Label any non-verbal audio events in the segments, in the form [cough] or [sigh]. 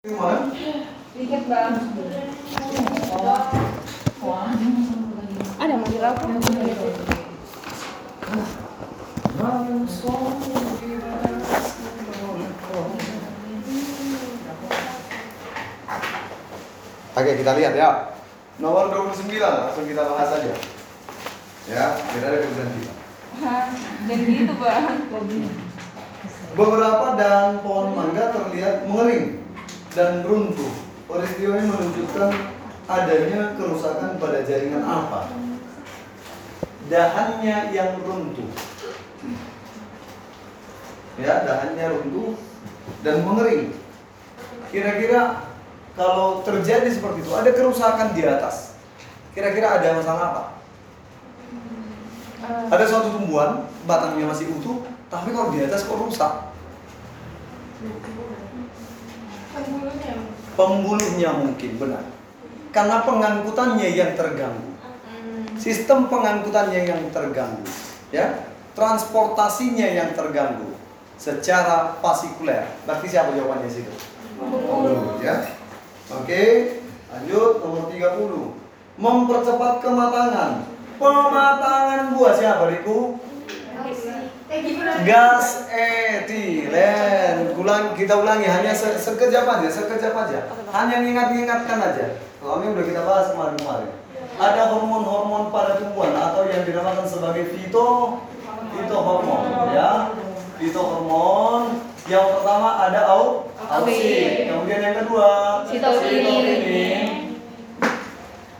Gimana? Dikit bang. Ada manggil aku? Oke, kita lihat ya. Nomor 29 langsung kita bahas aja. Ya, kita ada kemudian kita. Dan gitu bang. Beberapa dahan pohon mangga terlihat mengering dan runtuh. Peristiwa ini menunjukkan adanya kerusakan pada jaringan apa? Dahannya yang runtuh. Ya, dahannya runtuh dan mengering. Kira-kira kalau terjadi seperti itu, ada kerusakan di atas. Kira-kira ada masalah apa? Ada suatu tumbuhan, batangnya masih utuh, tapi kalau di atas kok rusak? Pembulunya. Pembuluhnya mungkin benar. Karena pengangkutannya yang terganggu. Sistem pengangkutannya yang terganggu. Ya, transportasinya yang terganggu secara fasikuler. Berarti siapa jawabannya situ? Pembuluh, ya. Oke, lanjut nomor 30. Mempercepat kematangan. Pematangan buah siapa, Riku? Eh gimana? gas etilen ulang kita ulangi hanya se sekejap aja sekejap aja hanya ingat-ingatkan aja soalnya udah kita bahas kemarin-kemarin ada hormon-hormon pada tumbuhan atau yang dinamakan sebagai fito fitohormon ya fitohormon yang pertama ada au ausin kemudian yang kedua Sitokinin.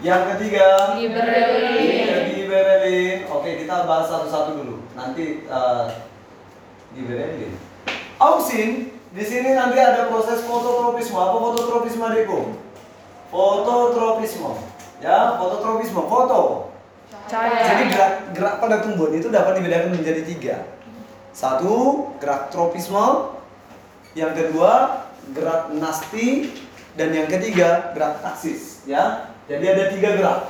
yang ketiga Giberelin. Iya, giberelin. Oke, kita bahas satu-satu dulu. Nanti uh, giberelin. Ausin, di sini nanti ada proses fototropisme. Apa fototropisme, Riko? Fototropisme. Ya, fototropisme, foto. Cahaya. Jadi gerak gerak pada tumbuhan itu dapat dibedakan menjadi tiga. Satu, gerak tropisme. Yang kedua, gerak nasti. Dan yang ketiga, gerak taksis. Ya, jadi ada tiga gerak.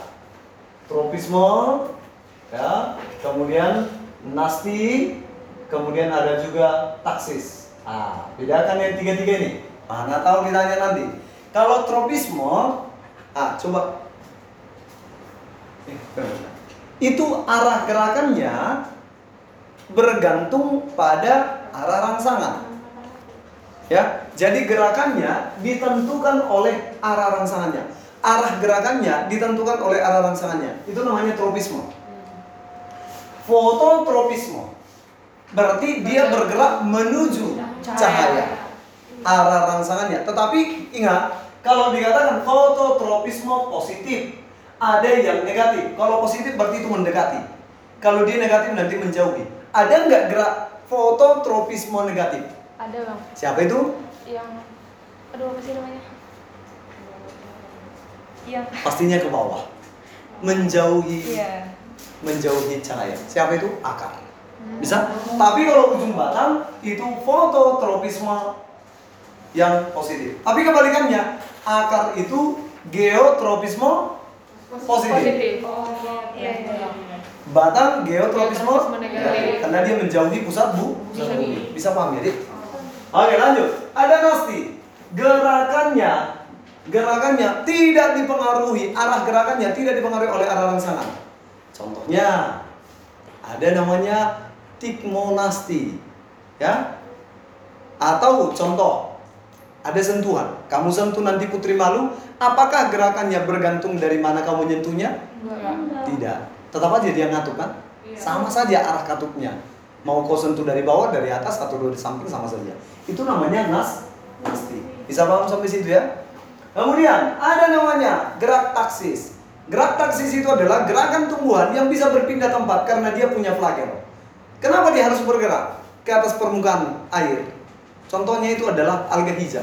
Tropisme, ya, kemudian nasti, kemudian ada juga taksis. Ah, bedakan yang tiga-tiga ini. Mana tahu ditanya nanti. Kalau tropisme, ah coba Eh, itu arah gerakannya bergantung pada arah rangsangan. Ya, jadi gerakannya ditentukan oleh arah rangsangannya. Arah gerakannya ditentukan oleh arah rangsangannya. Itu namanya tropisme. Fototropisme. Berarti dia bergerak menuju cahaya. Arah rangsangannya. Tetapi ingat, kalau dikatakan fototropisme positif, ada yang negatif. Kalau positif berarti itu mendekati. Kalau dia negatif nanti menjauhi. Ada nggak gerak fototropisme negatif? Ada bang. Siapa itu? Yang aduh apa sih namanya? Yang Pastinya ke bawah. Menjauhi iya. Menjauhi cahaya. Siapa itu? Akar. Bisa? Tapi kalau ujung batang itu fototropisme yang positif. Tapi kebalikannya, akar itu geotropisme positif. Oh, iya. iya. Batang geotropisme Geotropisme negatif. karena dia menjauhi pusat bu, pusat bumi. Bisa paham ya, Dik? Oke, lanjut. Ada nasti. Gerakannya gerakannya tidak dipengaruhi, arah gerakannya tidak dipengaruhi oleh arah rangsangan. Contohnya ada namanya tikmonasti. Ya. Atau contoh ada sentuhan. Kamu sentuh nanti putri malu, apakah gerakannya bergantung dari mana kamu nyentuhnya? Enggak. Tidak. Tetap aja dia ngatuk kan? Iya. Sama saja arah katuknya. Mau kau sentuh dari bawah, dari atas, atau dari samping sama saja. Itu namanya nas nasti. Bisa paham sampai situ ya? Kemudian ada namanya gerak taksis. Gerak taksis itu adalah gerakan tumbuhan yang bisa berpindah tempat karena dia punya flagel. Kenapa dia harus bergerak ke atas permukaan air? Contohnya itu adalah alga hijau.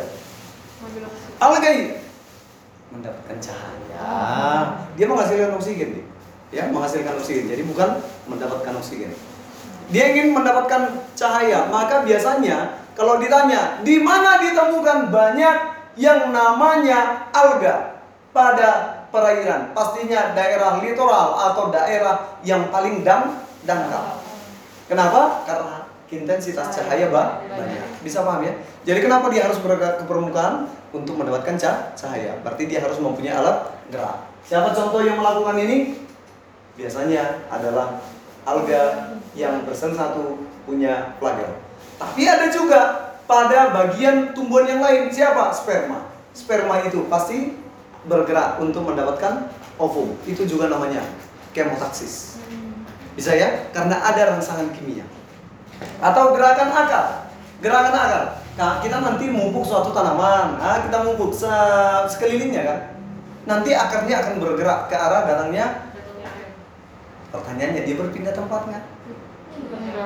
Alga mendapatkan cahaya. Dia menghasilkan oksigen, ya menghasilkan oksigen. Jadi bukan mendapatkan oksigen. Dia ingin mendapatkan cahaya, maka biasanya kalau ditanya di mana ditemukan banyak yang namanya alga pada perairan, pastinya daerah litoral atau daerah yang paling dam dangkal. Kenapa? Karena intensitas cahaya ba- banyak. Bisa paham ya? Jadi kenapa dia harus bergerak ke permukaan untuk mendapatkan ca- cahaya? Berarti dia harus mempunyai alat gerak. Siapa contoh yang melakukan ini? Biasanya adalah alga yang bersatu punya flagel. Tapi ada juga pada bagian tumbuhan yang lain. Siapa? Sperma. Sperma itu pasti bergerak untuk mendapatkan ovum. Itu juga namanya kemotaksis. Bisa ya? Karena ada rangsangan kimia. Atau gerakan akar. Gerakan akar. Nah, kita nanti mupuk suatu tanaman. Nah, kita mupuk se- sekelilingnya kan. Nanti akarnya akan bergerak ke arah datangnya. Pertanyaannya dia berpindah tempat nggak?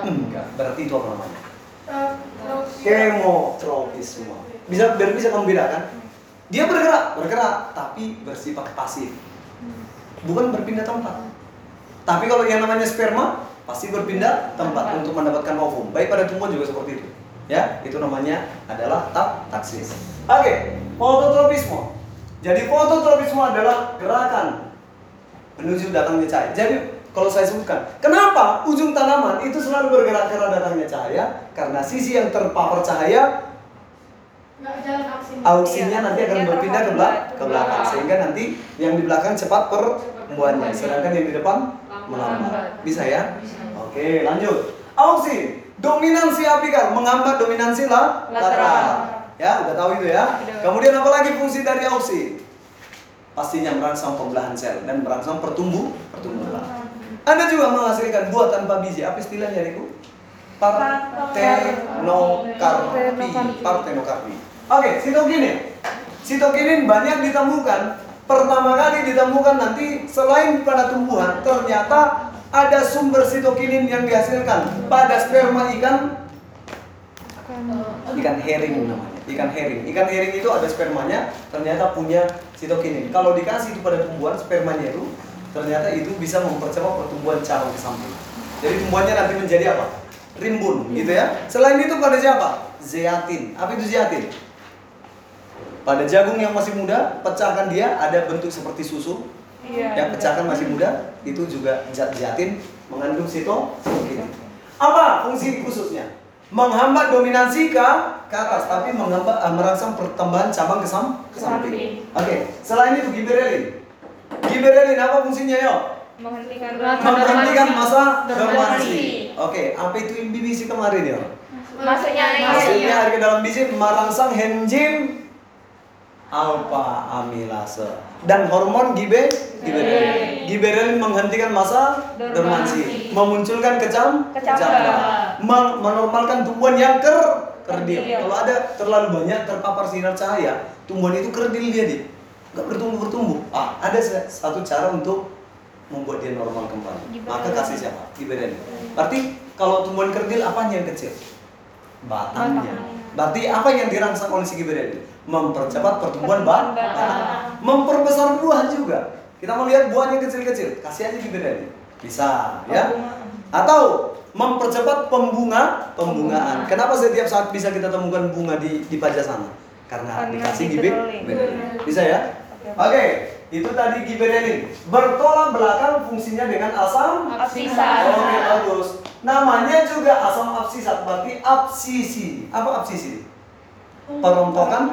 Enggak. Berarti itu apa namanya? Kemotropisme. Bisa biar bisa kamu bedakan. Dia bergerak, bergerak, tapi bersifat pasif. Bukan berpindah tempat. Tapi kalau yang namanya sperma pasti berpindah tempat untuk mendapatkan ovum. Baik pada tumbuhan juga seperti itu. Ya, itu namanya adalah tak taksis. Oke, fototropisme. Jadi fototropisme adalah gerakan menuju datangnya cahaya. Jadi kalau saya sebutkan, kenapa ujung tanaman itu selalu bergerak karena datangnya cahaya? Karena sisi yang terpapar cahaya auksinya. Iya, nanti akan berpindah ke belakang, ke belakang belakang. sehingga nanti yang di belakang cepat pertumbuhannya sedangkan yang di depan melambat. Bisa ya? Oke lanjut. Auksi dominansi apikal menghambat dominansi lah lateral. Ya udah tahu itu ya? Kemudian apa lagi fungsi dari auksi? Pastinya merangsang pembelahan sel dan merangsang pertumbuh pertumbuhan anda juga menghasilkan buah tanpa biji. Apa istilahnya Riku? Partenokarpi Partenokarpi Oke, sitokinin Sitokinin banyak ditemukan. Pertama kali ditemukan nanti Selain pada tumbuhan Ternyata ada sumber sitokinin yang dihasilkan Pada sperma ikan. Ikan herring namanya. Ikan herring. Ikan herring itu ada spermanya Ternyata punya sitokinin Kalau dikasih itu pada tumbuhan Spermanya itu Ternyata itu bisa mempercepat pertumbuhan cabang ke samping. Jadi tumbuhannya nanti menjadi apa? Rimbun gitu ya. Selain itu pada siapa? Zeatin. Apa itu zeatin? Pada jagung yang masih muda Pecahkan dia ada bentuk seperti susu Iya. yang pecahkan masih muda itu juga zat zeatin mengandung sitokinin. Apa fungsi khususnya? Menghambat dominansi ke ke atas, tapi menghambat eh, merangsang pertambahan cabang ke, sam- ke samping. Oke, selain itu giberelin. Giberelin apa fungsinya yo? menghentikan Menghentikan masa dormansi. Oke, apa itu imbibisi kemarin yo? Masuknya air. Maksudnya ke dalam biji merangsang enzim alfa amilase dan hormon gibe giberelin. Giberelin menghentikan masa dormansi, memunculkan kecam Kecambah. kecambah, men- menormalkan tumbuhan yang ker kerdil. Kalau ada terlalu banyak terpapar sinar cahaya, tumbuhan itu kerdil dia di nggak bertumbuh bertumbuh. Ah, ada satu cara untuk membuat dia normal kembali. Giberelin. Maka kasih siapa? Giberelin. Berarti kalau tumbuhan kerdil apa yang kecil? batangnya. Batangnya. Berarti apa yang dirangsang oleh si giberelin? Mempercepat pertumbuhan ba- Pertumbuhan batang. batang. Memperbesar buah juga. Kita mau lihat buahnya kecil-kecil, kasih aja giberelin. Bisa, ya. Atau mempercepat pembunga pembungaan. Kenapa setiap saat bisa kita temukan bunga di di pajak sana? Karena dikasih giberelin. Bisa ya? Oke. Oke, itu tadi giberelin. Bertolak belakang fungsinya dengan asam Absisat. Oke bagus. Namanya juga asam absisat, berarti absisi. Apa absisi? Perontokan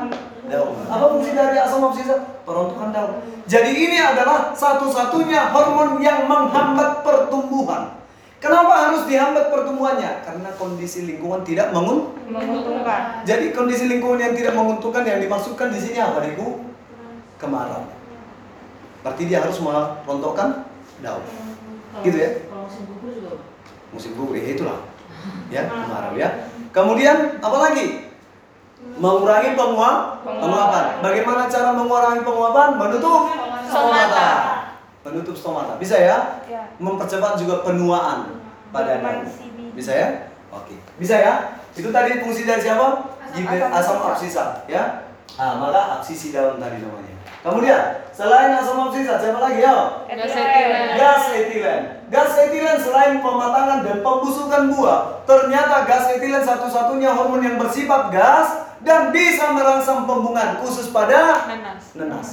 daun. Apa fungsi dari asam absisat? Perontokan daun. Jadi ini adalah satu-satunya hormon yang menghambat pertumbuhan. Kenapa harus dihambat pertumbuhannya? Karena kondisi lingkungan tidak mengun. menguntungkan Jadi kondisi lingkungan yang tidak menguntungkan yang dimasukkan di sini apa, Diku? Kemarau. Berarti dia harus merontokkan daun. Gitu ya? Kalau musim gugur juga. musim gugur ya itulah ya kemarau ya kemudian apa lagi mengurangi penguap penguapan. bagaimana cara mengurangi penguapan? Menutup stomata. Menutup stomata. Bisa ya? Ya. Mempercepat juga penuaan pada daun Dormansi biji. bisa ya? Oke. Bisa ya? Itu tadi fungsi dari siapa? Gibe- asam absisa ya? Ah maka absisi daun tadi namanya. Kemudian selain asam absisa siapa lagi? Ya etilen Gas etilen. Gas etilen selain pematangan dan pembusukan buah, ternyata gas etilen satu-satunya hormon yang bersifat gas dan bisa merangsang pembungan khusus pada nanas nenas.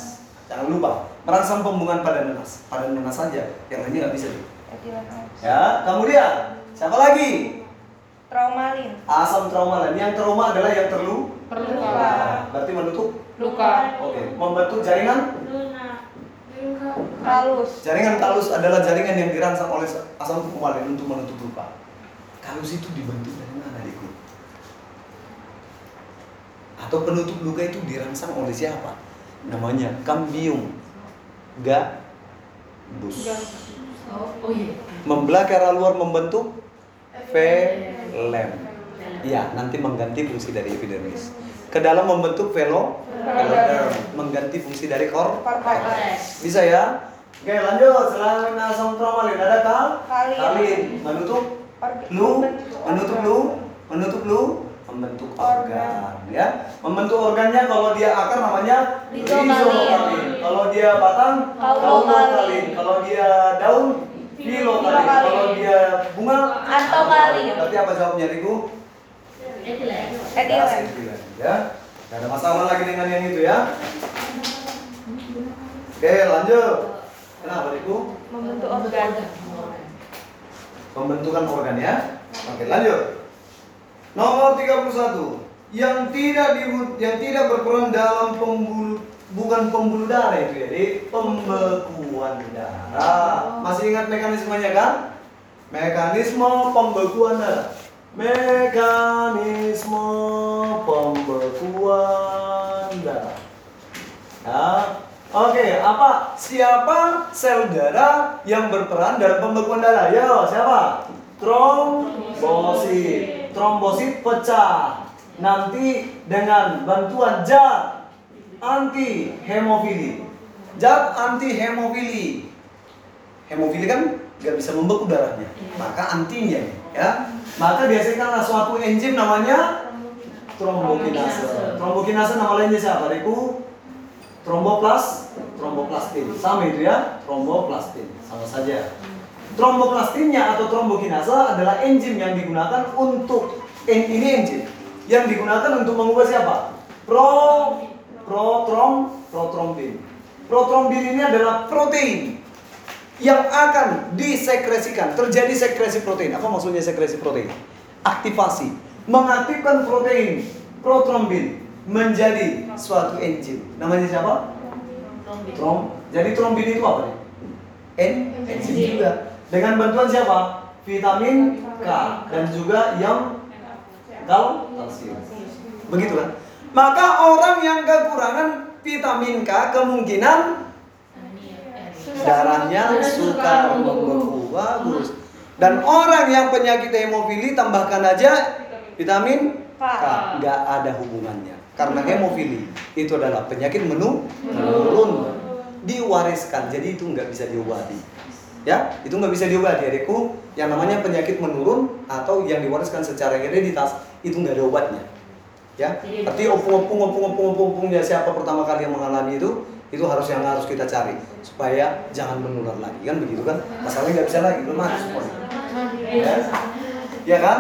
Jangan lupa, merangsang pembungan pada nenas. Pada nenas saja, yang lainnya nggak bisa. Ya, kemudian siapa lagi? Traumalin. Asam traumalin. Yang trauma adalah yang terlu. Luka. Nah, berarti menutup. Luka. Oke. Membentuk jaringan. Kalus. Jaringan kalus adalah jaringan yang dirangsang oleh asam traumalin untuk menutup luka. Kalus itu dibentuk dari mana, adikku? Atau penutup luka itu dirangsang oleh siapa? Namanya kambium gabus. Oh iya. Luar membentuk velem. Iya, nanti mengganti fungsi dari epidermis. Ke dalam membentuk velo, veloderm, mengganti fungsi dari kor. Bisa ya? Oke, lanjut. Selain asam traumalin ada kal Kalin. menutup lu, menutup lu, menutup lu, membentuk organ, ya. Membentuk organnya kalau dia akar namanya rizomalin. Kalau dia batang kaulomalin. Kalau dia daun filokalin. Kalau dia bunga Antomalin. Berarti apa jawabnya, Riku? Etilen. Etilen. Ya. Gak ada masalah lagi dengan yang itu ya. Oke, lanjut. Kenapa, Riku? Membentuk organ. Pembentukan organ ya. Oke, lanjut. Nomor 31. Yang tidak di, yang tidak berperan dalam pembuluh bukan pembuluh darah itu ya, jadi pembekuan darah. Masih ingat mekanismenya kan? Mekanisme pembekuan darah. Mekanisme pembekuan darah. Ya. Oke, apa? Siapa sel darah yang berperan dalam pembekuan darah? Yo, siapa? Trombosit. Trombosit pecah. Nanti dengan bantuan zat anti hemofili. Zat anti hemofili. Hemofili kan nggak bisa membeku darahnya, maka antinya ya. Maka dihasilkanlah suatu enzim namanya trombokinase. Trombokinase nama lainnya siapa? Riku? Tromboplas, tromboplastin. Sama itu ya, tromboplastin. Sama saja. Tromboplastinnya atau trombokinase adalah enzim yang digunakan untuk en- ini enzim yang digunakan untuk mengubah siapa? Pro protrom protrombin. Protrombin ini adalah protein yang akan disekresikan. Terjadi sekresi protein. Apa maksudnya sekresi protein? Aktivasi, mengaktifkan protein protrombin menjadi suatu enzim. Namanya siapa? Trom. Jadi trombin itu apa? En enzim juga. Dengan bantuan siapa? Vitamin K dan juga yang kal kalsium. Begitu kan? Maka orang yang kekurangan vitamin K kemungkinan darahnya suka membeku bagus. Dan orang yang penyakit hemofili tambahkan aja vitamin K, nggak ada hubungannya. Karena hemofili itu adalah penyakit menu menurun, diwariskan, jadi itu nggak bisa diobati. Ya, itu nggak bisa diobati, adikku. Yang namanya penyakit menurun atau yang diwariskan secara hereditas itu nggak ada obatnya. Ya, berarti opung-opung, opung-opung, opung-opungnya siapa pertama kali yang mengalami itu, itu harus yang harus kita cari supaya jangan menular lagi kan begitu kan? Masalahnya nggak bisa lagi, belum mati semuanya. Ya, ya kan?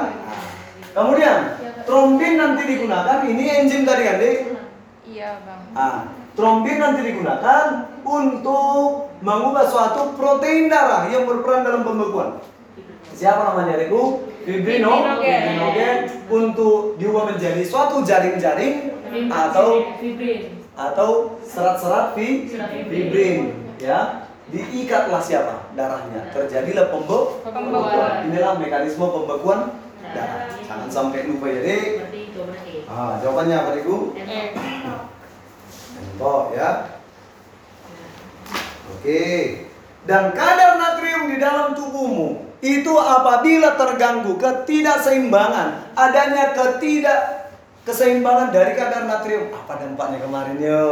Kemudian trombin nanti digunakan, ini enzim tadi kan, Dik? Iya, Bang. Ah, trombin nanti digunakan untuk mengubah suatu protein darah yang berperan dalam pembekuan. Siapa namanya? Fibrino, Fibrinogen. fibrinogen untuk diubah menjadi suatu jaring-jaring atau atau serat-serat fi- Serat fibrin. ya diikatlah siapa darahnya terjadilah pembe Pembekuan. inilah mekanisme pembekuan darah jangan sampai lupa ya dek ah jawabannya apa Eh. Entok ya oke dan kadar natrium di dalam tubuhmu itu apabila terganggu ketidakseimbangan adanya ketidak keseimbangan dari kadar natrium apa dampaknya kemarin yo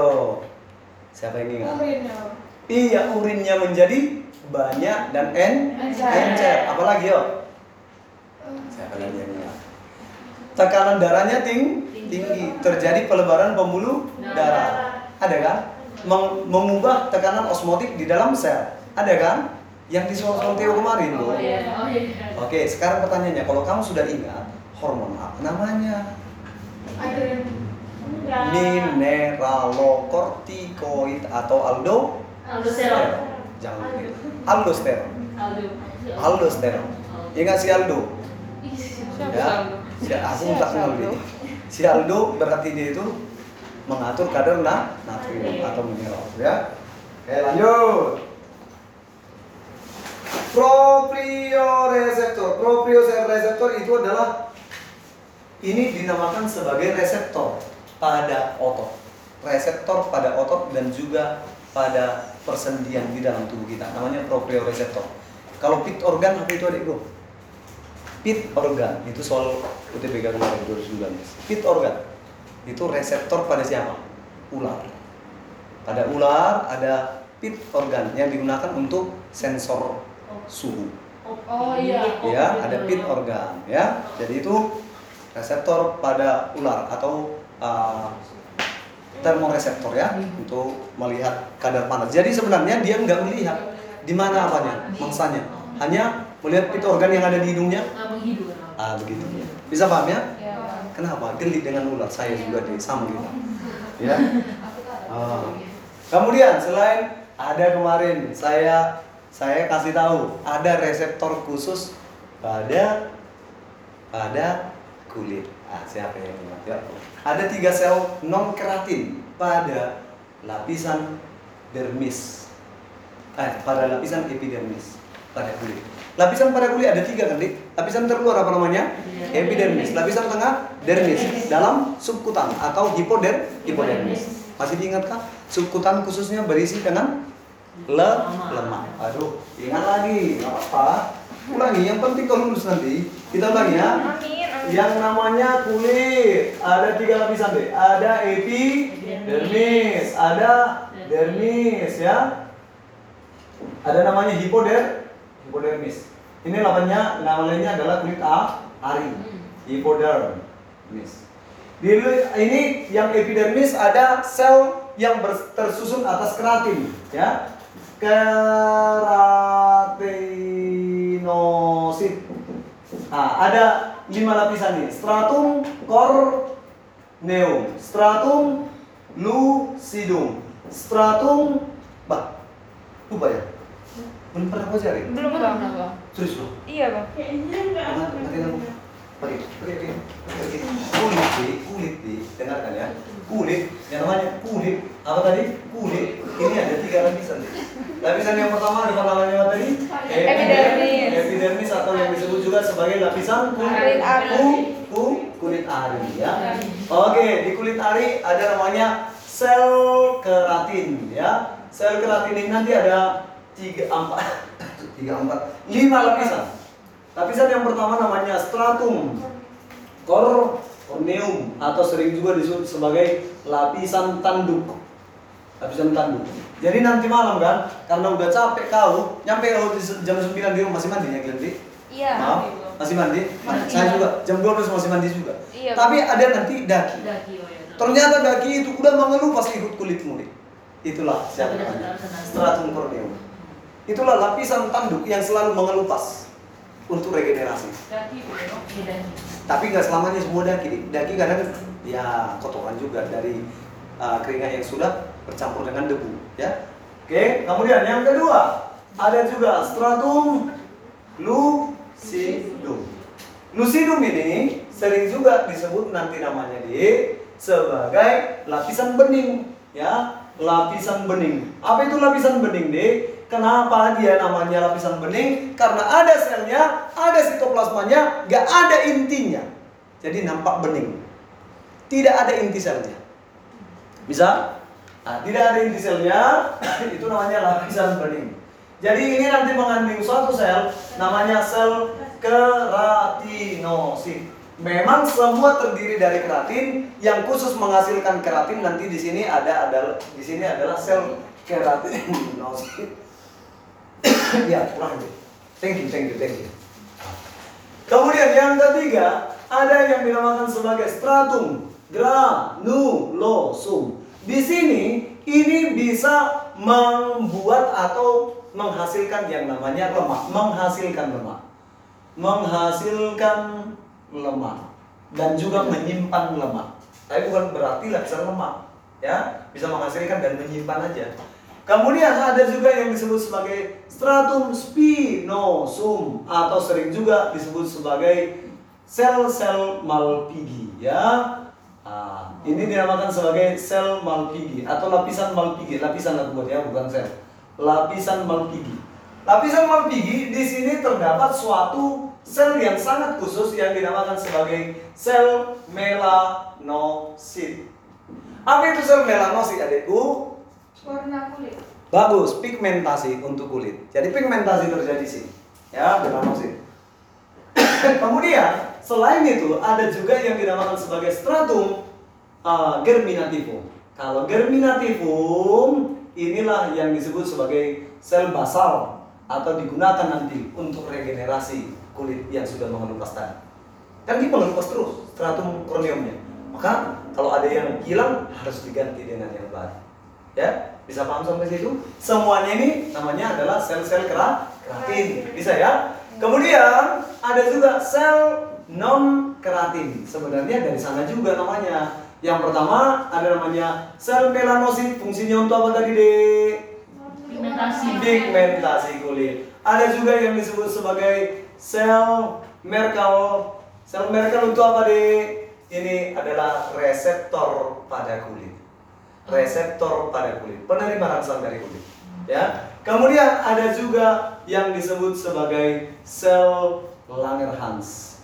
siapa yang ingat Iya, urinnya menjadi banyak dan en Encer. encer. Apalagi yo? Siapa lagi yang ingat? Tekanan darahnya ting tinggi, terjadi pelebaran pembuluh darah. Ada kan? Meng- mengubah tekanan osmotik di dalam sel. Ada kan? Yang disuruh Theo kemarin Oh tuh. iya, oh iya. Oke, sekarang pertanyaannya, kalau kamu sudah ingat hormon apa namanya? Mineralokortikoid atau aldo Aldosteron. Jangan lupa. Aldosteron. Aldo. Aldosteron. Ingat si Aldo? Siapa ya. Aldo? Si, aku tak kenal dia. Si Aldo berarti dia itu mengatur kadar na natrium atau mineral ya. Oke lanjut. Proprioreseptor. Proprioreseptor itu adalah ini dinamakan sebagai reseptor pada otot. Reseptor pada otot dan juga pada persendian di dalam tubuh kita. Namanya proprioreseptor. Kalau pit organ apa itu adik bro? Pit organ itu soal UTBK kemarin 2019. Pit organ itu reseptor pada siapa? Ular. Pada ular ada pit organ yang digunakan untuk sensor suhu. Oh iya. Ya, ada pit organ ya. Jadi itu reseptor pada ular atau uh, termoreseptor ya untuk melihat kadar panas. Jadi sebenarnya dia nggak melihat di mana apanya, mangsanya. Hanya melihat pit organ yang ada di hidungnya. Ah. Ah, begitu. Bisa paham ya? Kenapa? Geli dengan ular. Saya juga deh, sama gitu. Ya. [laughs] Ah. Kemudian selain ada kemarin saya saya kasih tahu ada reseptor khusus pada pada kulit. Ah, siapa yang ingat? Ya. Ada tiga sel non keratin pada lapisan dermis. Eh, pada lapisan epidermis pada kulit. Lapisan pada kulit ada tiga kan, Dik? Lapisan terluar apa namanya? Epidermis. Lapisan tengah dermis. Dalam subkutan atau hipoder hipodermis. Masih diingatkah? Subkutan khususnya berisi dengan le lemak. Aduh, ingat lagi, nggak apa-apa. Ulangi, yang penting kalau lulus nanti. Kita ulangi ya. Yang namanya kulit ada tiga lapisan deh. Ada epidermis, ada dermis ya. Ada namanya hipoder, hipodermis. Ini namanya namanya adalah kulit A, ari. Hipodermis. Di ini yang epidermis ada sel yang ber- tersusun atas keratin ya. Keratinosit. Nah, ada lima lapisan nih. Stratum corneum, stratum lucidum, stratum bah, lupa ya? Belum pernah baca ya? Belum bang. bang. Serius loh. Iya bang. Aku. Pergi, pergi, pergi, pergi. Kulit di, kulit di, dengarkan ya. Kulit, yang namanya kulit. Apa tadi? Kulit. Ini ada tiga lapisan. Lapisan yang pertama ada namanya apa tadi? Epidermis. Epidermis atau yang disebut juga sebagai lapisan ku- Kulit ari. ku- ku- kulit ari ya. Oke, di kulit ari ada namanya sel keratin ya. Sel keratin ini nanti ada tiga empat tiga empat lima lapisan. Lapisan yang pertama namanya stratum cor corneum atau sering juga disebut sebagai lapisan tanduk. Lapisan tanduk. Jadi nanti malam kan, karena udah capek kau, nyampe kau jam 9 di rumah masih mandi ya Glendy? Iya. Maaf, masih mandi? Masih. Saya juga, jam 12 masih mandi juga. Iya. Tapi ada nanti daki. Daki, oh ya. Ternyata daki itu udah mengeluh pas ikut kulitmu nih. Itulah siapa. Stratum corneum. Itulah lapisan tanduk yang selalu mengelupas untuk regenerasi. Daki, oh, ya, daki. Tapi nggak selamanya semua daki. Daki kadang ya kotoran juga dari uh, keringat yang sudah bercampur dengan debu, ya. Oke, kemudian yang kedua ada juga stratum lucidum. Lucidum ini sering juga disebut nanti namanya di sebagai lapisan bening, ya. Lapisan bening. Apa itu lapisan bening, Dik? Kenapa dia namanya lapisan bening? Karena ada selnya, ada sitoplasmanya, nggak ada intinya. Jadi nampak bening. Tidak ada inti selnya. Bisa? Nah, tidak ada inti selnya, [coughs] itu namanya lapisan bening. Jadi ini nanti mengandung suatu sel, namanya sel keratinosit. Memang semua terdiri dari keratin, yang khusus menghasilkan keratin nanti di sini ada adalah di sini adalah sel keratinosit. [coughs] ya, kurang lebih. Thank you, thank you, thank you. Kemudian yang ketiga ada yang dinamakan sebagai stratum granulosum. Di sini ini bisa membuat atau menghasilkan yang namanya lemak, menghasilkan lemak, menghasilkan lemak dan juga menyimpan lemak. Tapi bukan berarti lapisan lemak, ya bisa menghasilkan dan menyimpan aja. Kemudian ada juga yang disebut sebagai stratum spinosum atau sering juga disebut sebagai sel-sel Malpighi ya. Ah, ini dinamakan sebagai sel Malpighi atau lapisan Malpighi, lapisan aku buat ya, bukan sel. Lapisan Malpighi. Lapisan Malpighi di sini terdapat suatu sel yang sangat khusus yang dinamakan sebagai sel melanosit. Apa itu sel melanosit adikku? Warna kulit. Bagus, pigmentasi untuk kulit. Jadi pigmentasi terjadi sih. Ya, melanosit. [coughs] Kemudian selain itu ada juga yang dinamakan sebagai stratum uh, germinativum. Kalau germinativum inilah yang disebut sebagai sel basal atau digunakan nanti untuk regenerasi kulit yang sudah mengelupas tadi. Kan dia mengelupas terus stratum corneumnya. Maka kalau ada yang hilang harus diganti dengan yang baru. Ya, bisa paham sampai situ? Semuanya ini namanya adalah sel-sel kera- keratin. Bisa ya? Kemudian ada juga sel non keratin. Sebenarnya dari sana juga namanya. Yang pertama ada namanya sel melanosit. Fungsinya untuk apa tadi, Dek? Pigmentasi. Pigmentasi kulit. Ada juga yang disebut sebagai sel Merkel. Sel Merkel untuk apa, Dek? Ini adalah reseptor pada kulit reseptor pada kulit, penerima rangsang dari kulit. Ya. Kemudian ada juga yang disebut sebagai sel Langerhans.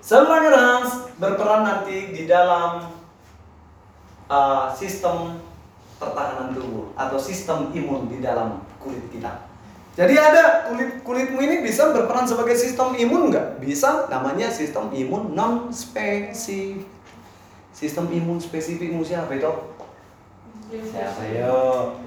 Sel Langerhans berperan nanti di dalam uh, sistem pertahanan tubuh atau sistem imun di dalam kulit kita. Jadi ada kulit kulitmu ini bisa berperan sebagai sistem imun nggak? Bisa, namanya sistem imun non spesifik. Sistem imun spesifikmu siapa itu? Siapa yo?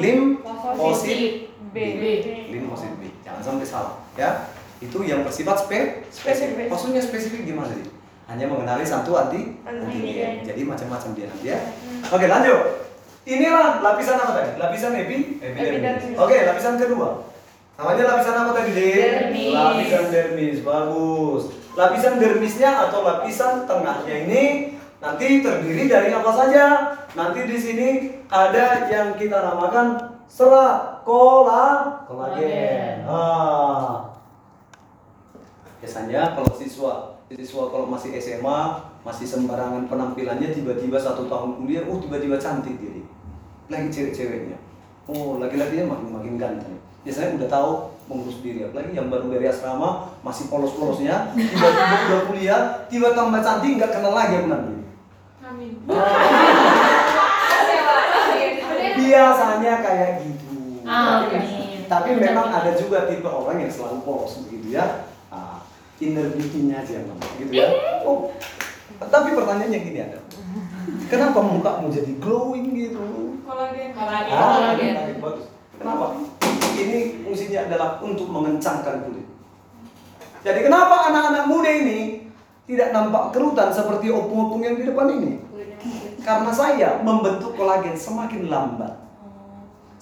Limfosit B. B. Limfosit B. Jangan sampai salah ya. Itu yang bersifat spe spesifik. Maksudnya spesifik gimana sih? Hanya mengenali satu anti antigen. Jadi macam-macam dia nanti ya. Oke, lanjut. Inilah lapisan apa tadi? Lapisan epi epidermis. Epidermis. Oke, lapisan kedua. Namanya lapisan apa tadi, Dek? Dermis. Lapisan dermis. Bagus. Lapisan dermisnya atau lapisan tengahnya ini nanti terdiri dari apa saja? Nanti di sini ada yang kita namakan serat kola kolagen. Ah. Biasanya kalau siswa siswa kalau masih SMA masih sembarangan penampilannya tiba-tiba satu tahun kuliah, oh tiba-tiba cantik diri. Lagi cewek-ceweknya. Oh laki-lakinya makin makin ganteng. Biasanya udah tahu mengurus diri, apalagi yang baru dari asrama masih polos-polosnya, tiba-tiba udah kuliah, tiba tambah cantik nggak kenal lagi. Amin. Biasanya kayak gitu. Amin. Tapi memang ada juga tipe orang yang selalu polos begitu ya. Ah, inner beauty-nya aja gitu ya. Oh. Tapi pertanyaannya gini ada. Kenapa mukamu jadi glowing gitu? Kolagen. Ah, Kolagen. kolagen, bagus. Kenapa? Ini fungsinya adalah untuk mengencangkan kulit. Jadi kenapa anak-anak muda ini tidak nampak kerutan seperti opung-opung yang di depan ini? Karena saya membentuk kolagen semakin lambat.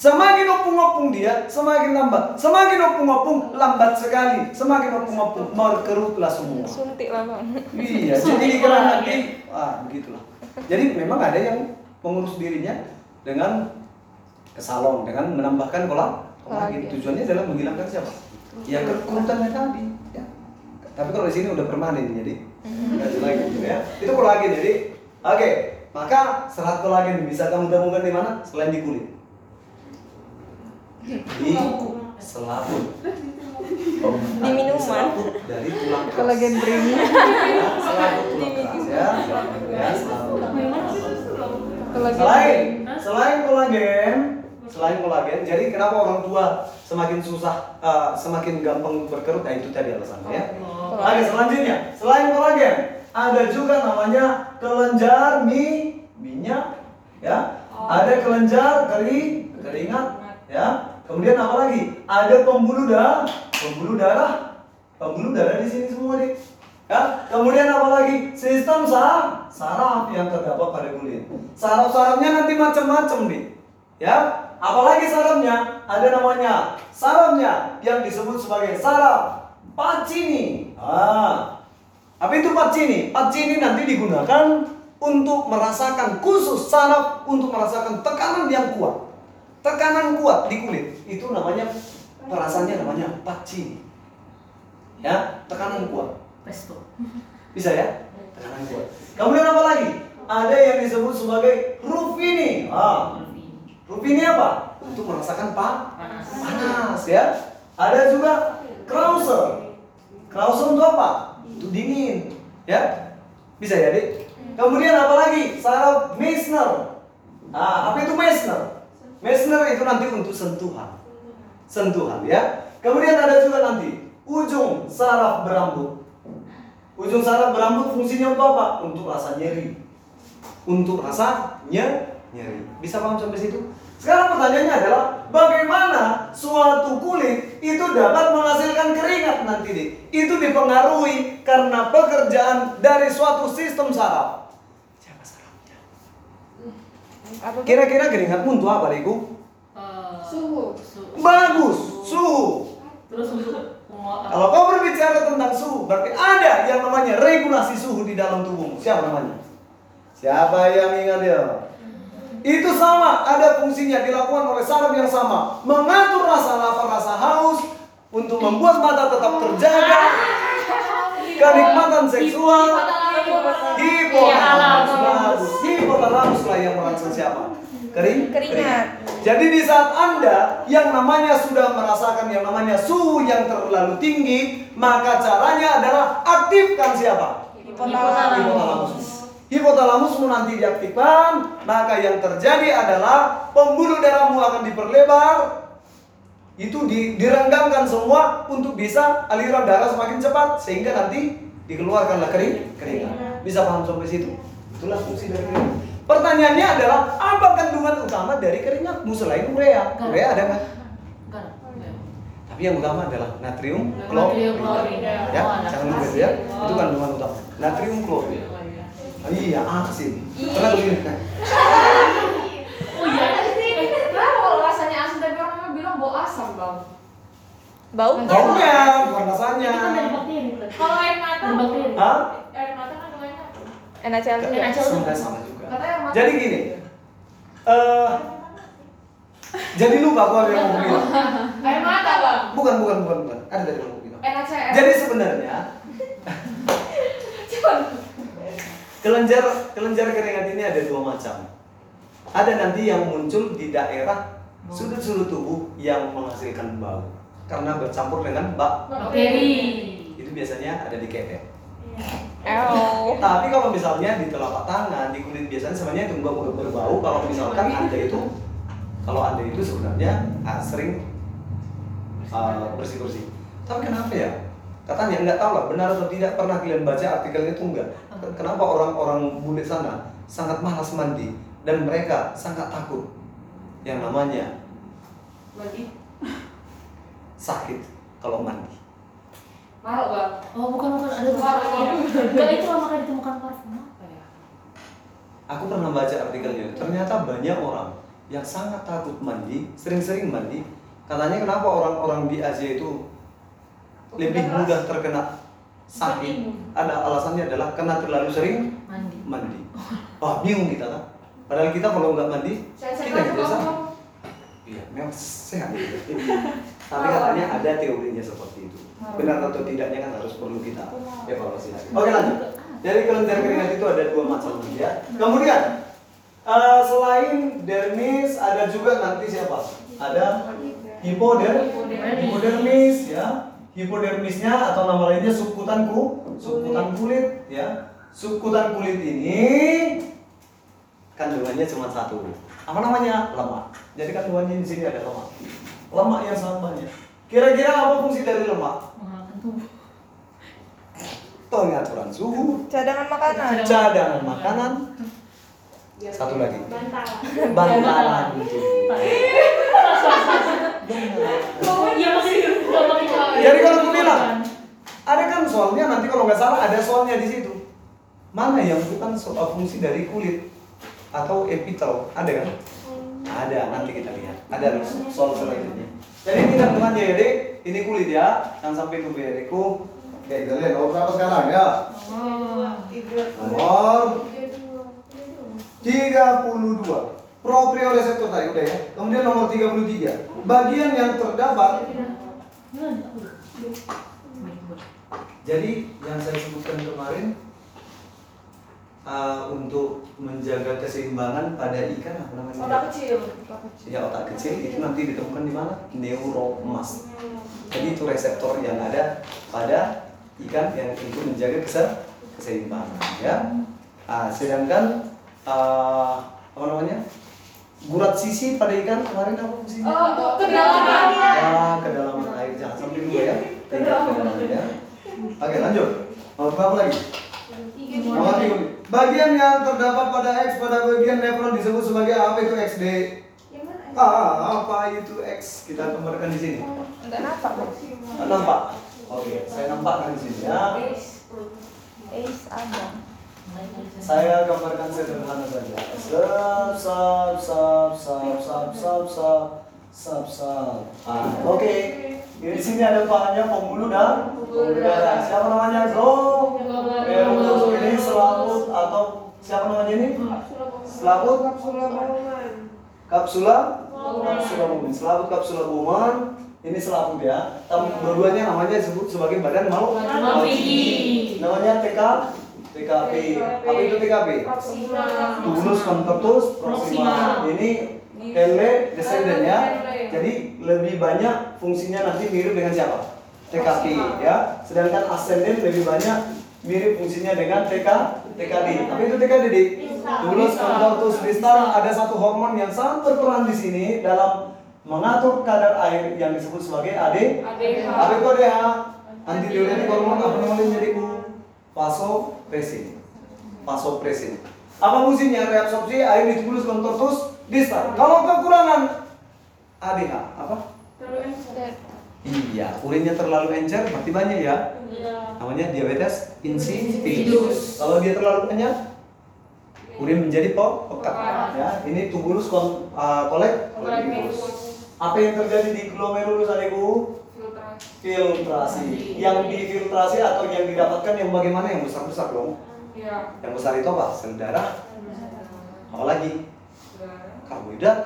Semakin opung-opung dia, semakin lambat. Semakin opung-opung, lambat sekali. Semakin opung-opung, berkerutlah semua. suntik bang Iya, jadi dikira nanti, ah begitulah. Jadi memang ada yang mengurus dirinya dengan ke salon, dengan menambahkan kolam kolagen. Kolagen. Tujuannya adalah menghilangkan siapa? Ya kerutannya tadi. Ya. Tapi kalau di sini udah permanen jadi nggak lagi gitu ya. Itu kolagen jadi. Oke, maka serat kolagen bisa kamu temukan di mana? Selain di kulit. Di selaput. Oh, Di minuman. selaput dari tulang keras. kolagen drink Ya, selaput tulang keras ya. Ya, selaput. kolagen Selain selain kolagen, selain kolagen, jadi kenapa orang tua semakin susah, eh, semakin gampang berkerut? Nah itu tadi alasannya ya. Oh. Oke selanjutnya, selain kolagen, ada juga namanya kelenjar mi minyak, ya. Ada kelenjar keri keringat, ya. Kemudian apa lagi? Ada pembuluh darah, pembuluh darah, pembuluh darah di sini semua deh. Ya, kemudian apa lagi? Sistem saraf, saraf yang terdapat pada kulit. Saraf-sarafnya nanti macam-macam nih. Ya, apalagi sarafnya? Ada namanya sarafnya yang disebut sebagai saraf Pacini. Ah, apa itu Pacini? Pacini nanti digunakan untuk merasakan khusus saraf untuk merasakan tekanan yang kuat. Tekanan kuat di kulit itu namanya perasaannya namanya Pacini. Ya, tekanan kuat. Pesto. Bisa ya? Tekanan kuat. Kemudian apa lagi? Ada yang disebut sebagai Ruffini. Ah, Ruffini apa? Untuk merasakan pa Panas. panas ya. Ada juga Krauser. Krauser untuk apa? Untuk dingin, ya. Bisa ya, Dik? Kemudian apa lagi? Saraf Meissner. Ah, apa itu Meissner? Meissner itu nanti untuk sentuhan. Sentuhan ya. Kemudian ada juga nanti ujung saraf berambut. Ujung saraf berambut fungsinya untuk apa? Untuk rasa nyeri. Untuk rasa nye- nyeri. Bisa paham sampai situ? Sekarang pertanyaannya adalah bagaimana suatu kulit itu dapat menghasilkan keringat nanti nih? Itu dipengaruhi karena pekerjaan dari suatu sistem saraf. Siapa sarafnya? Tuh? Kira-kira keringatmu untuk apa, Riku? Eh, Suhu. su- Bagus, suhu. Terus untuk Kalau kau berbicara tentang suhu, berarti ada yang namanya regulasi suhu di dalam tubuhmu. Siapa namanya? Siapa yang ingat ya? Itu sama, ada fungsinya dilakukan oleh saraf yang sama, mengatur rasa lapar, rasa haus, untuk membuat mata tetap terjaga, kenikmatan seksual, hipotalamus, bagus. hipotalamus lah yang merangsang siapa? Kering? Keringat. Jadi di saat Anda yang namanya sudah merasakan yang namanya suhu yang terlalu tinggi, maka caranya adalah aktifkan siapa? Hipotalamus. Hipotalamus. Hipotalamusmu nanti diaktifkan, maka yang terjadi adalah pembuluh darahmu akan diperlebar. Itu di, direnggangkan semua untuk bisa aliran darah semakin cepat sehingga nanti dikeluarkanlah kering keringat. Bisa paham sampai situ? Itulah fungsi dari keringat. Pertanyaannya adalah apa kandungan utama dari keringatmu selain urea? Urea ada nggak? Tapi yang utama adalah natrium Natrium klorid. klorid. Ya, Oh, jangan lupa ya. Itu kandungan utama. Natrium klorid. Oh, iya, asin. Pernah begini? Oh iya. Eh, kenapa kalau rasanya asin tapi orang memang bilang bau asam bang? Bau? Baunya, bukan rasanya. Itu kan dari bakteri. Kalau air mata, bakteri. Hah? air mata kan namanya apa? NaCl juga. NaCl. Sebenarnya sama juga. Jadi gini. Eh, jadi lupa aku apa yang mau bilang. Air mata bang. Bukan, bukan, bukan, bukan. Ada dari yang mau bilang. NaCl. Jadi sebenarnya kelenjar kelenjar keringat ini ada dua macam. Ada nanti yang muncul di daerah sudut-sudut tubuh yang menghasilkan bau karena bercampur dengan bak. Bakteri. Itu biasanya ada di ketek. Ew. Tapi kalau misalnya di telapak tangan, di kulit biasanya sebenarnya itu nggak ber- berbau. Kalau misalkan anda itu, kalau anda itu sebenarnya ah, sering ah, bersih-bersih. Tapi kenapa ya? Katanya nggak tahu lah benar atau tidak pernah kalian baca artikel itu enggak. Kenapa orang-orang bule sana sangat malas mandi dan mereka sangat takut yang namanya Lagi. sakit kalau mandi. Marok bang. Oh bukan bukan ada Parfum. Enggak itu makanya ditemukan parfum apa ya? Aku pernah baca artikelnya, ternyata banyak orang yang sangat takut mandi, sering-sering mandi. Katanya kenapa orang-orang di Asia itu lebih mudah terkena sakit? Ada alasannya adalah karena terlalu sering Mandi. mandi. Wah bingung kita kan? Padahal kita kalau nggak mandi, Saya kita biasa. bang. Iya, memang sehat. [laughs] Tapi katanya ada teorinya seperti itu. Benar atau tidaknya kan harus perlu kita evaluasi lagi. Oke lanjut. Jadi kelenjar keringat itu ada dua macam ya. Kemudian eh, selain dermis ada juga nanti siapa? Ada hipoder, hipodermis ya. Hipodermisnya atau nama lainnya subkutan ku, subkutan kulit ya. Subkutan kulit ini kandungannya cuma satu. Apa namanya? Lemak. Jadi kandungannya di sini ada lemak. Lemak yang sangat banyak. Kira-kira apa fungsi dari lemak? Menghangatkan tubuh. Pengaturan suhu, Cadangan makanan. cadangan makanan, Biar Satu lagi. Bantalan. bantalan tubuh. Oh Jadi kalau aku bilang, ada kan soalnya nanti kalau nggak salah ada soalnya di situ. Mana yang bukan soal fungsi dari kulit atau epitel? Ada kan? Ada, nanti kita lihat. Ada soal selanjutnya. Jadi ini kandungannya ya, Dek. Ini kulit ya. Jangan sampai ya, Dekku. Oke, kita lihat nomor berapa sekarang ya? Nomor 32 proprioreseptor tadi udah ya kemudian nomor 33 bagian yang terdapat Jadi yang saya sebutkan kemarin uh, untuk menjaga keseimbangan pada ikan apa namanya? Otak kecil. Ya otak kecil itu nanti ditemukan di mana? Neuromas. Jadi itu reseptor yang ada pada ikan yang itu menjaga kese- keseimbangan ya. Ah, sedangkan ah, apa namanya? Gurat sisi pada ikan kemarin apa fungsinya? Oh, kedalaman. Ah, kedalaman jangan sampai dulu ya. Ya. Oke lanjut. Mau apa lagi? Nomor tiga. Bagian yang terdapat pada X pada bagian nefron disebut sebagai apa itu XD? Ah, apa itu X? Kita gambarkan di sini. Enggak nampak. Ah, Nampak? Oke, saya nampakkan di sini ya. Ace ada. Saya gambarkan sederhana saja. Sub, sub, sub, sub, sub, sub, sub, sub, sub. Ah, oke. Di sini ada bahannya pembuluh dan pembuluh darah. Siapa namanya? Bro. Ini selaput atau siapa namanya ini? Selaput kapsula kapsula bumi. Selaput kapsula buman. Ini selaput ya. Tapi dua-duanya namanya disebut sebagai badan makhluk. Namanya TK TKP. Apa itu TKP? Tubulus contortus proxima. Ini Descendant ya. Jadi lebih banyak fungsinya nanti mirip dengan siapa? TKP ya. Sedangkan ascendant lebih banyak mirip fungsinya dengan TK TKD. Apa itu TKD? Dik? Tubulus contortus distal ada satu hormon yang sangat berperan di sini dalam mengatur kadar air yang disebut sebagai AD. ADH. Apa itu ADH? Antidiuretik hormon apa namanya jadi vasopressin. Vasopressin. Apa fungsinya? Reabsorpsi air di tubulus contortus distal. Kalau kekurangan ADH apa? Iya, urinnya terlalu encer berarti banyak ya. Namanya diabetes insipidus. Kalau dia terlalu banyak, urin menjadi po pekat. Ya, ini tubulus kon, uh, kolek. Apa yang terjadi di glomerulus adikku? Filtrasi. Yang difiltrasi atau yang didapatkan yang bagaimana yang besar-besar dong? Iya. Yang besar itu apa? Sel darah. Apa lagi? Karbohidrat,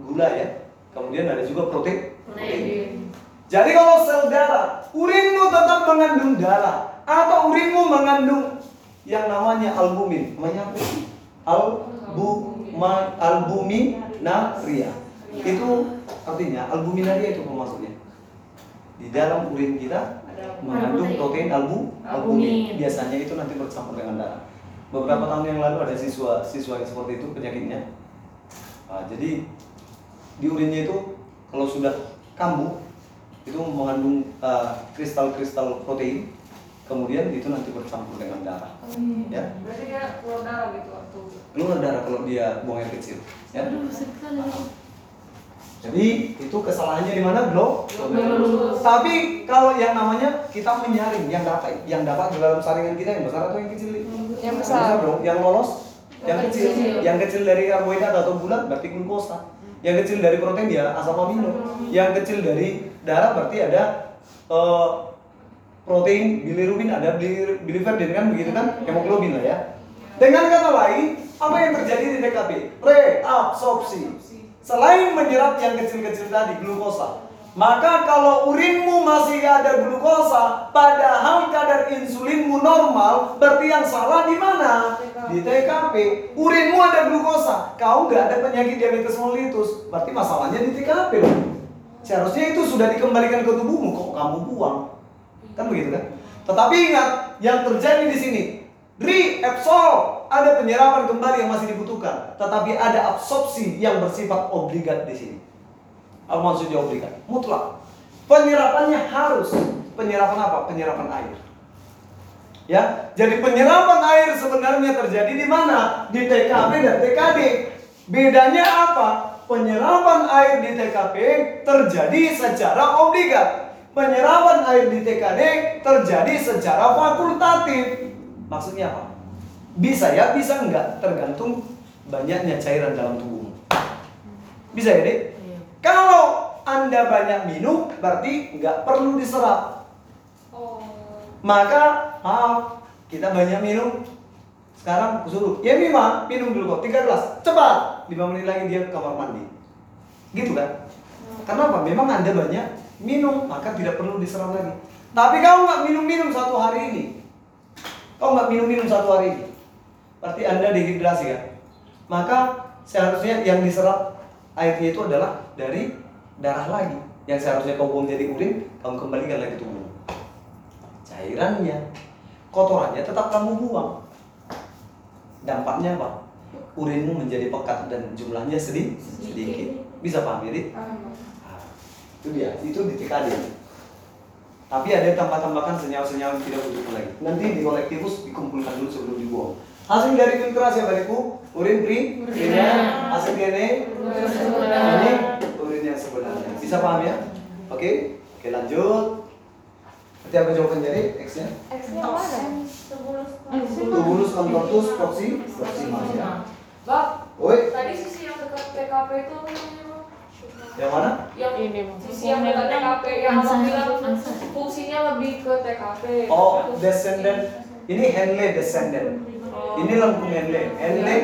gula ya. Kemudian ada juga protein. protein. Jadi kalau sel darah, urinmu tetap mengandung darah atau urinmu mengandung yang namanya albumin. Namanya apa? Albuma, albuminaria. Itu artinya albuminaria itu maksudnya? Di dalam urin kita mengandung protein albu albumin. Biasanya itu nanti bercampur dengan darah. Beberapa tahun yang lalu ada siswa siswa yang seperti itu penyakitnya. Nah, jadi di urinnya itu kalau sudah kambuh itu mengandung uh, kristal-kristal protein kemudian itu nanti bercampur dengan darah. Ya. Berarti dia keluar darah gitu waktu. keluar darah kalau dia buang air kecil ya. Aduh, sekali. jadi itu kesalahannya di mana bro? Tapi kalau yang namanya kita menyaring yang dapat yang dapat di dalam saringan kita yang besar atau yang kecil? Yang Yang besar. dong yang lolos yang kecil. yang kecil dari karbohidrat atau gula berarti glukosa. Yang kecil dari protein dia asam amino yang kecil dari darah berarti ada eh, protein bilirubin ada bilir, biliverdin kan begitu kan? Hemoglobin lah ya. Dengan kata lain apa yang terjadi di TKP reabsorpsi. Selain menyerap yang kecil-kecil tadi glukosa maka kalau urinmu masih ada glukosa padahal kadar insulinmu normal berarti yang salah di mana? Di TKP urinmu ada glukosa. Kau nggak ada penyakit diabetes mellitus. Berarti masalahnya di TKP seharusnya itu sudah dikembalikan ke tubuhmu. Kok kamu buang? Kan begitu kan? Tetapi ingat yang terjadi di sini reabsorb ada penyerapan kembali yang masih dibutuhkan. Tetapi ada absorpsi yang bersifat obligat di sini maksudnya obligat mutlak. Penyerapannya harus penyerapan apa? Penyerapan air. Ya jadi penyerapan air sebenarnya terjadi di mana? Di TKP dan TKD bedanya apa? Penyerapan air di TKP terjadi secara obligat penyerapan air di TKD terjadi secara fakultatif. Maksudnya apa? Bisa ya bisa enggak? Tergantung banyaknya cairan dalam tubuhmu bisa ya dek. Kalau anda banyak minum berarti nggak perlu diserap. Oh. maka maaf kita banyak minum. Sekarang aku suruh. Ya Mima minum dulu kok tiga gelas. Cepat. Lima menit lagi dia ke kamar mandi. Gitu kan? Karena apa memang anda banyak minum maka tidak perlu diserap lagi. Tapi kau nggak minum-minum satu hari ini. Kau nggak minum-minum satu hari ini. Berarti Anda dehidrasi kan? Maka seharusnya yang diserap airnya itu adalah dari darah lagi. Yang seharusnya kau jadi urin, kamu kembalikan lagi tubuh. Cairannya, kotorannya tetap kamu buang. Dampaknya apa? Urinmu menjadi pekat dan jumlahnya sedih, sedikit. Bisa paham ya, Nah, itu dia, itu di TKD. Tapi ada tambah-tambahkan senyawa-senyawa yang tidak butuh lagi. Nanti di kolektifus dikumpulkan dulu sebelum dibuang. Hasil dari filtrasi apa Ibu? Urin pri, urinnya, hasil DNA, ini. Bisa paham ya? Oke, oke lanjut. Nanti apa jawaban jadi X-nya? X-nya mana? Tubulus contortus proxy, proximal ya. Bab, Oi, tadi sisi yang dekat TKP itu apa yang mana? Yang Ini, sisi yang dekat TKP yang abang bilang fungsinya lebih ke TKP. Oh, descendant. Ini Henle descendant. Ini lengkung Henle. Henle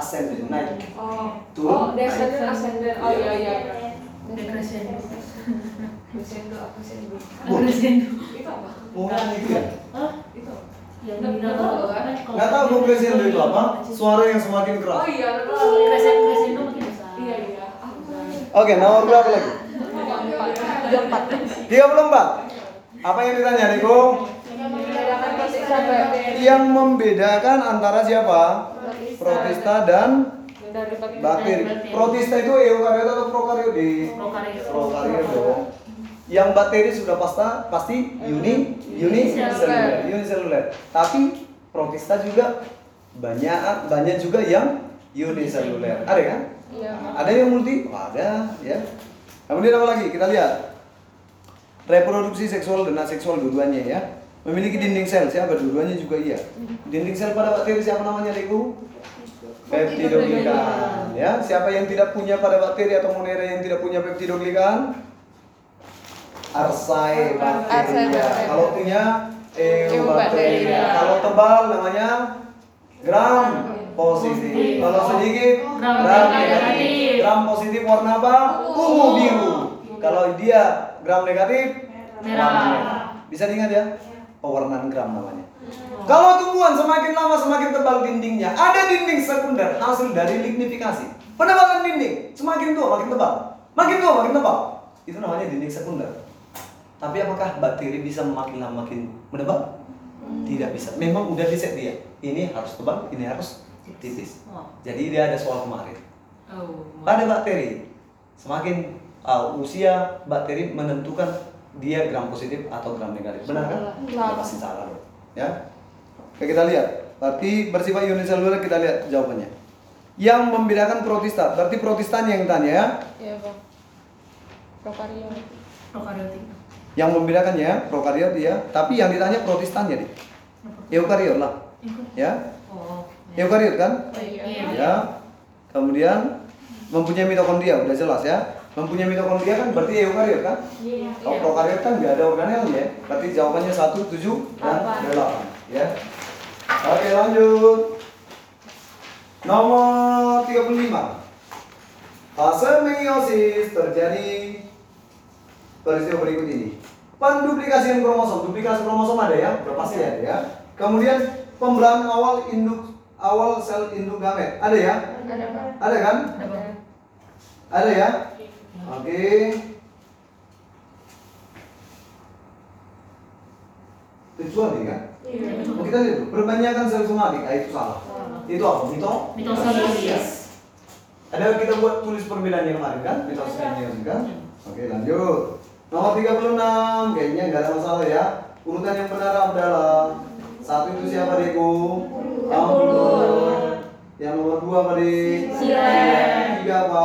ascendant naik. Oh, Turun. oh, descendant ascendant. Oh iya iya. Apa sih? Crescendo. Itu apa? Bukan itu ya? Hah? Itu. Yang Nggak- di nggak tahu, kan? Nggak tahu gue crescendo itu apa? Suara yang semakin keras. Oh iya. Crescendo crescendo makin besar. Iya iya. Apa? Oke, nomor berapa lagi? Tiga empat. 34. Apa yang ditanya, sampai Yang membedakan antara siapa? Protista dan bakteri. Protista itu eukariot atau prokariot Prokariot. prokariot dong. Yang bakteri sudah pasta pasti uni uniseluler, uniseluler. Tapi protista juga banyak banyak juga yang uniseluler. Ada kan? Iya. Ada yang multi? Oh, ada, ya. Kemudian apa lagi? Kita lihat. Reproduksi seksual dan aseksual dua-duanya ya. Memiliki dinding sel, siapa? Dua-duanya juga iya. Dinding sel pada bakteri siapa namanya, Deku? Peptidoglikan. Ya, siapa yang tidak punya pada bakteri atau monera yang tidak punya peptidoglikan? Arsae bakteria. Kalau punya eubacteria. Eubacteria. Kalau tebal namanya gram positif. Kalau sedikit Gram gram negatif. Gram positif warna apa? Ungu biru. Kalau dia gram negatif Merah. Bisa diingat ya? Pewarnaan gram namanya. Kalau tumbuhan semakin lama semakin tebal dindingnya, ada dinding sekunder hasil dari lignifikasi. Penebalan dinding semakin tua makin tebal, makin tua makin tebal. Itu namanya dinding sekunder. Tapi apakah bakteri bisa makin lama makin menebal? Tidak bisa. Memang udah diset dia. Ini harus tebal, ini harus tipis. Oh. Jadi dia ada soal kemarin. Oh. Pada bakteri, semakin uh, usia bakteri menentukan dia gram positif atau gram negatif. Benar kan? Pasti salah. Ya. Oke kita lihat. Berarti bersifat uniseluler kita lihat jawabannya. Yang membedakan protista, berarti protista yang tanya ya. Iya bang. Prokariot. Prokaryotik. Yang membedakannya prokariot ya, tapi yang ditanya protistannya deh. Eukariot lah. Ya. Oh. Eukariot kan? Iya. Ya. Kemudian mempunyai mitokondria, udah jelas ya. Mempunyai mitokondria kan berarti eukariot kan? Iya. Kalau prokariot kan nggak ada organelnya ya. Berarti jawabannya 1, 7, dan 8 ya. Oke lanjut. Nomor 35. Fase meiosis terjadi peristiwa berikut ini. Penduplikasian kromosom, duplikasi kromosom ada ya, udah pasti ada ya. Kemudian pembelahan awal induk awal sel induk gamet, ada ya? Ada bang. Ada kan? Ada. Ada ya? Oke. Kecuali kan? Iya. Oh, kita lihat dulu. Perbanyakan sel somatik, ah, itu salah. Itu apa? Mito? Mitosondrias. Ada kita buat tulis perbedaannya kemarin kan? Mitosondrias kan? Oke lanjut. Nomor 36, kayaknya nggak ada masalah ya. Urutan yang benar adalah satu itu siapa Deku? Ampun. Yang nomor dua apa di? Silen. Tiga apa?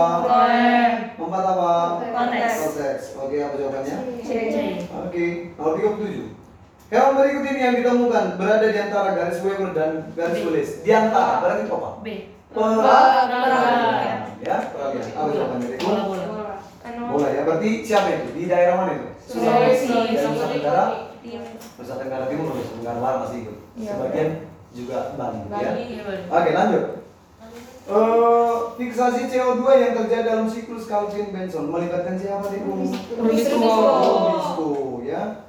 Empat apa? Konteks. Konteks. Oke apa jawabannya? C. Oke, nomor 37. Hewan berikut ini yang ditemukan berada di antara garis Weber dan garis tulis. Di antara, berarti apa? B. Peralihan. Ya, peralihan. Apa jawabannya? Bola bola. Bola ya, berarti siapa itu? Di daerah mana itu? Sulawesi, Nusa Tenggara, Timur. Nusa Tenggara Timur, Nusa Tenggara Barat masih ikut. Iya. Sebagian juga Bali. Ya. Oke, lanjut. Eh, fiksasi CO2 yang terjadi dalam siklus Calvin Benson melibatkan siapa nih? Rubisco. Rubisco, ya.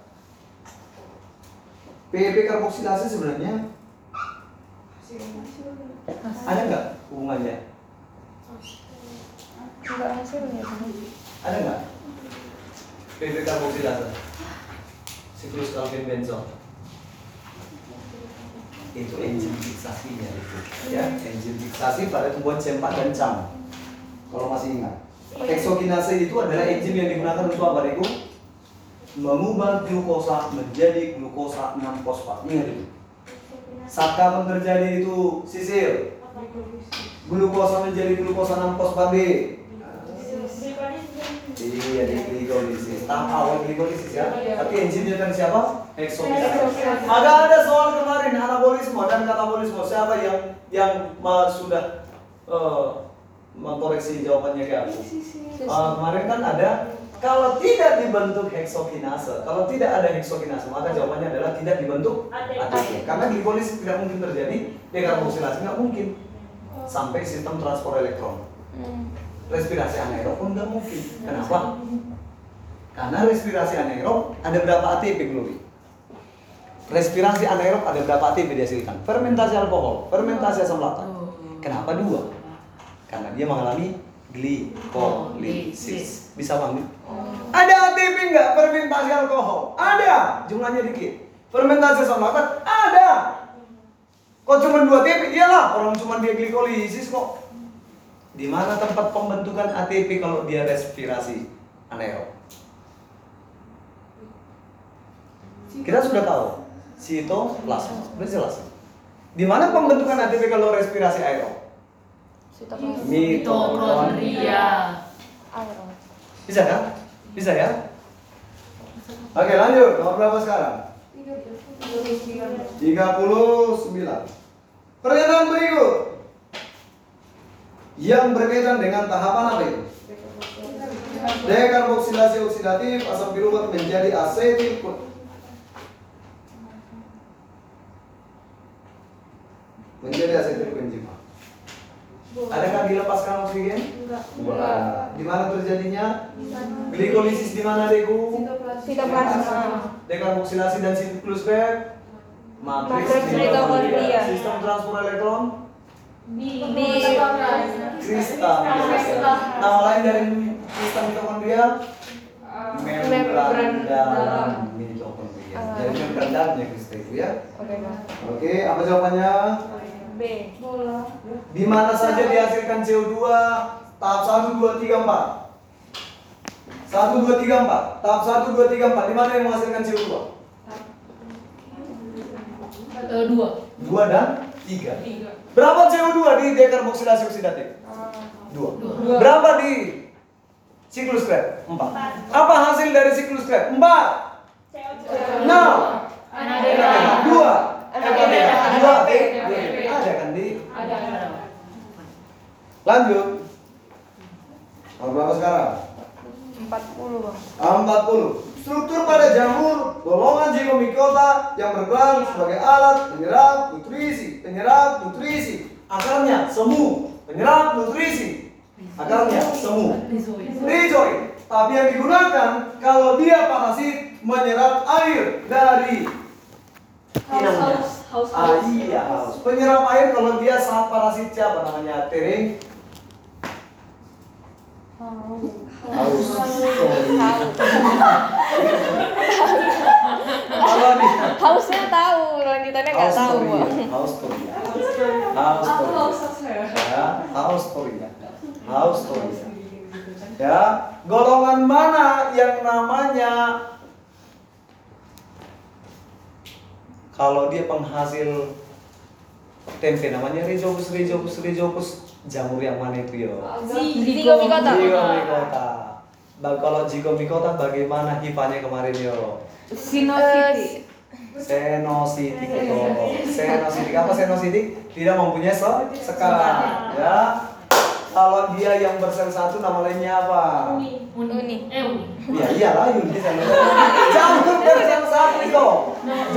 PEP karboksilase sebenarnya ada nggak hubungannya? Enggak hasilnya. Ada nggak? PEP karboksilase siklus Calvin Benson itu enzim fiksasinya itu. Ya enzim fiksasi pada tumbuhan C4 dan CAM kalau masih ingat. Heksokinase itu adalah enzim yang digunakan untuk apa Riku? mengubah glukosa menjadi glukosa 6 fosfat. Ingat itu? Saat terjadi itu? Sisil. Glukosa menjadi glukosa 6 fosfat B Iya, di glikolisis. Tahap awal glikolisis ya. Tapi enzimnya kan siapa? Heksokinase. Maka ada soal kemarin anabolisme dan katabolisme. Siapa yang yang sudah eh, mengkoreksi jawabannya ke aku? Eh, kemarin kan ada kalau tidak dibentuk heksokinase, kalau tidak ada heksokinase, maka jawabannya adalah tidak dibentuk ATP. Karena glikolisis tidak mungkin terjadi, dekarboksilase nggak mungkin sampai sistem transport elektron Hmm. Respirasi anaerob pun nggak mungkin. Kenapa? Karena respirasi anaerob ada berapa ATP Glory? Respirasi anaerob ada berapa ATP dihasilkan? Fermentasi alkohol, fermentasi asam lata. Kenapa dua? Karena dia mengalami glikolisis. Bisa paham? Ada ATP nggak fermentasi alkohol? Ada, jumlahnya dikit. Fermentasi asam lata? Ada. Kok cuma dua ATP? Iyalah, orang cuma dia glikolisis kok. Di mana tempat pembentukan ATP kalau dia respirasi anaerob? Kita sudah tahu, sitoplasma, sudah jelas. Di mana pembentukan ATP kalau respirasi aerob? Sitoplasma. Mitokondria. Aerob. Bisa kan? Bisa ya? Oke lanjut, nomor berapa sekarang? 39 Pernyataan berikut Yang berkaitan dengan tahapan apa itu? Dekarboksilasi oksidatif asam piruvat menjadi asetil menjadi asetil koenzima. Adakah dilepaskan oksigen? Enggak. Di mana terjadinya? Glikolisis di mana, Deku? Sitoplasma. Dekarboksilasi dan siklus Krebs matriks Matriks mitokondria. sistem transport elektron Di Di- kristal nama lain dari sistem mitokondria? Membran Membran dalam mitokondria. Ah. dari membran dalamnya kristal itu ya? Oke, oke apa jawabannya? B. di mana saja dihasilkan CO2 tahap 1 2 3 4 1 2 3 4 tahap 1 2 3 4 di mana yang menghasilkan CO2 Eh, dua. 2 dan 3 Berapa CO2 di dekarboksilasi oksidatif? Ah, 2. Berapa di siklus Krebs? 4. Apa hasil dari siklus Krebs? 4. Nah, Anaerob. 2. Anaerob. 2 T. Anaerob. Ada kan di? Ada. Lanjut. Berapa sekarang? 40, Bang. 40. Struktur pada jamur golongan zygomicota yang berperan sebagai alat penyerap nutrisi, penyerap nutrisi. Akarnya semu, penyerap nutrisi. Akarnya semu. Rhizoid. Tapi yang digunakan kalau dia parasit menyerap air dari inangnya. haus, haus, Ah iya, haus. Penyerap air kalau dia saat parasit siapa namanya? Tering. Haus. Kalau dia Hausnya tahu, lanjutannya nggak tahu, Austoria, Bang. Austoria. Aku haus, Austoria. haus ya. Ya. Ya, golongan mana yang namanya kalau dia penghasil tempe namanya Rhizopus Rhizopus Rhizopus jamur yang mana itu ya? Zygomicota. Zygomicota. Ba kalau zygomicota bagaimana hifanya kemarin yo? Eh, Senositik oh. Senositik apa senositik? Tidak mempunyai se sekarang ya. Kalau dia yang bersel satu nama lainnya apa? Uni. Eh, uni. Ya iyalah sel Jamur bersel satu itu.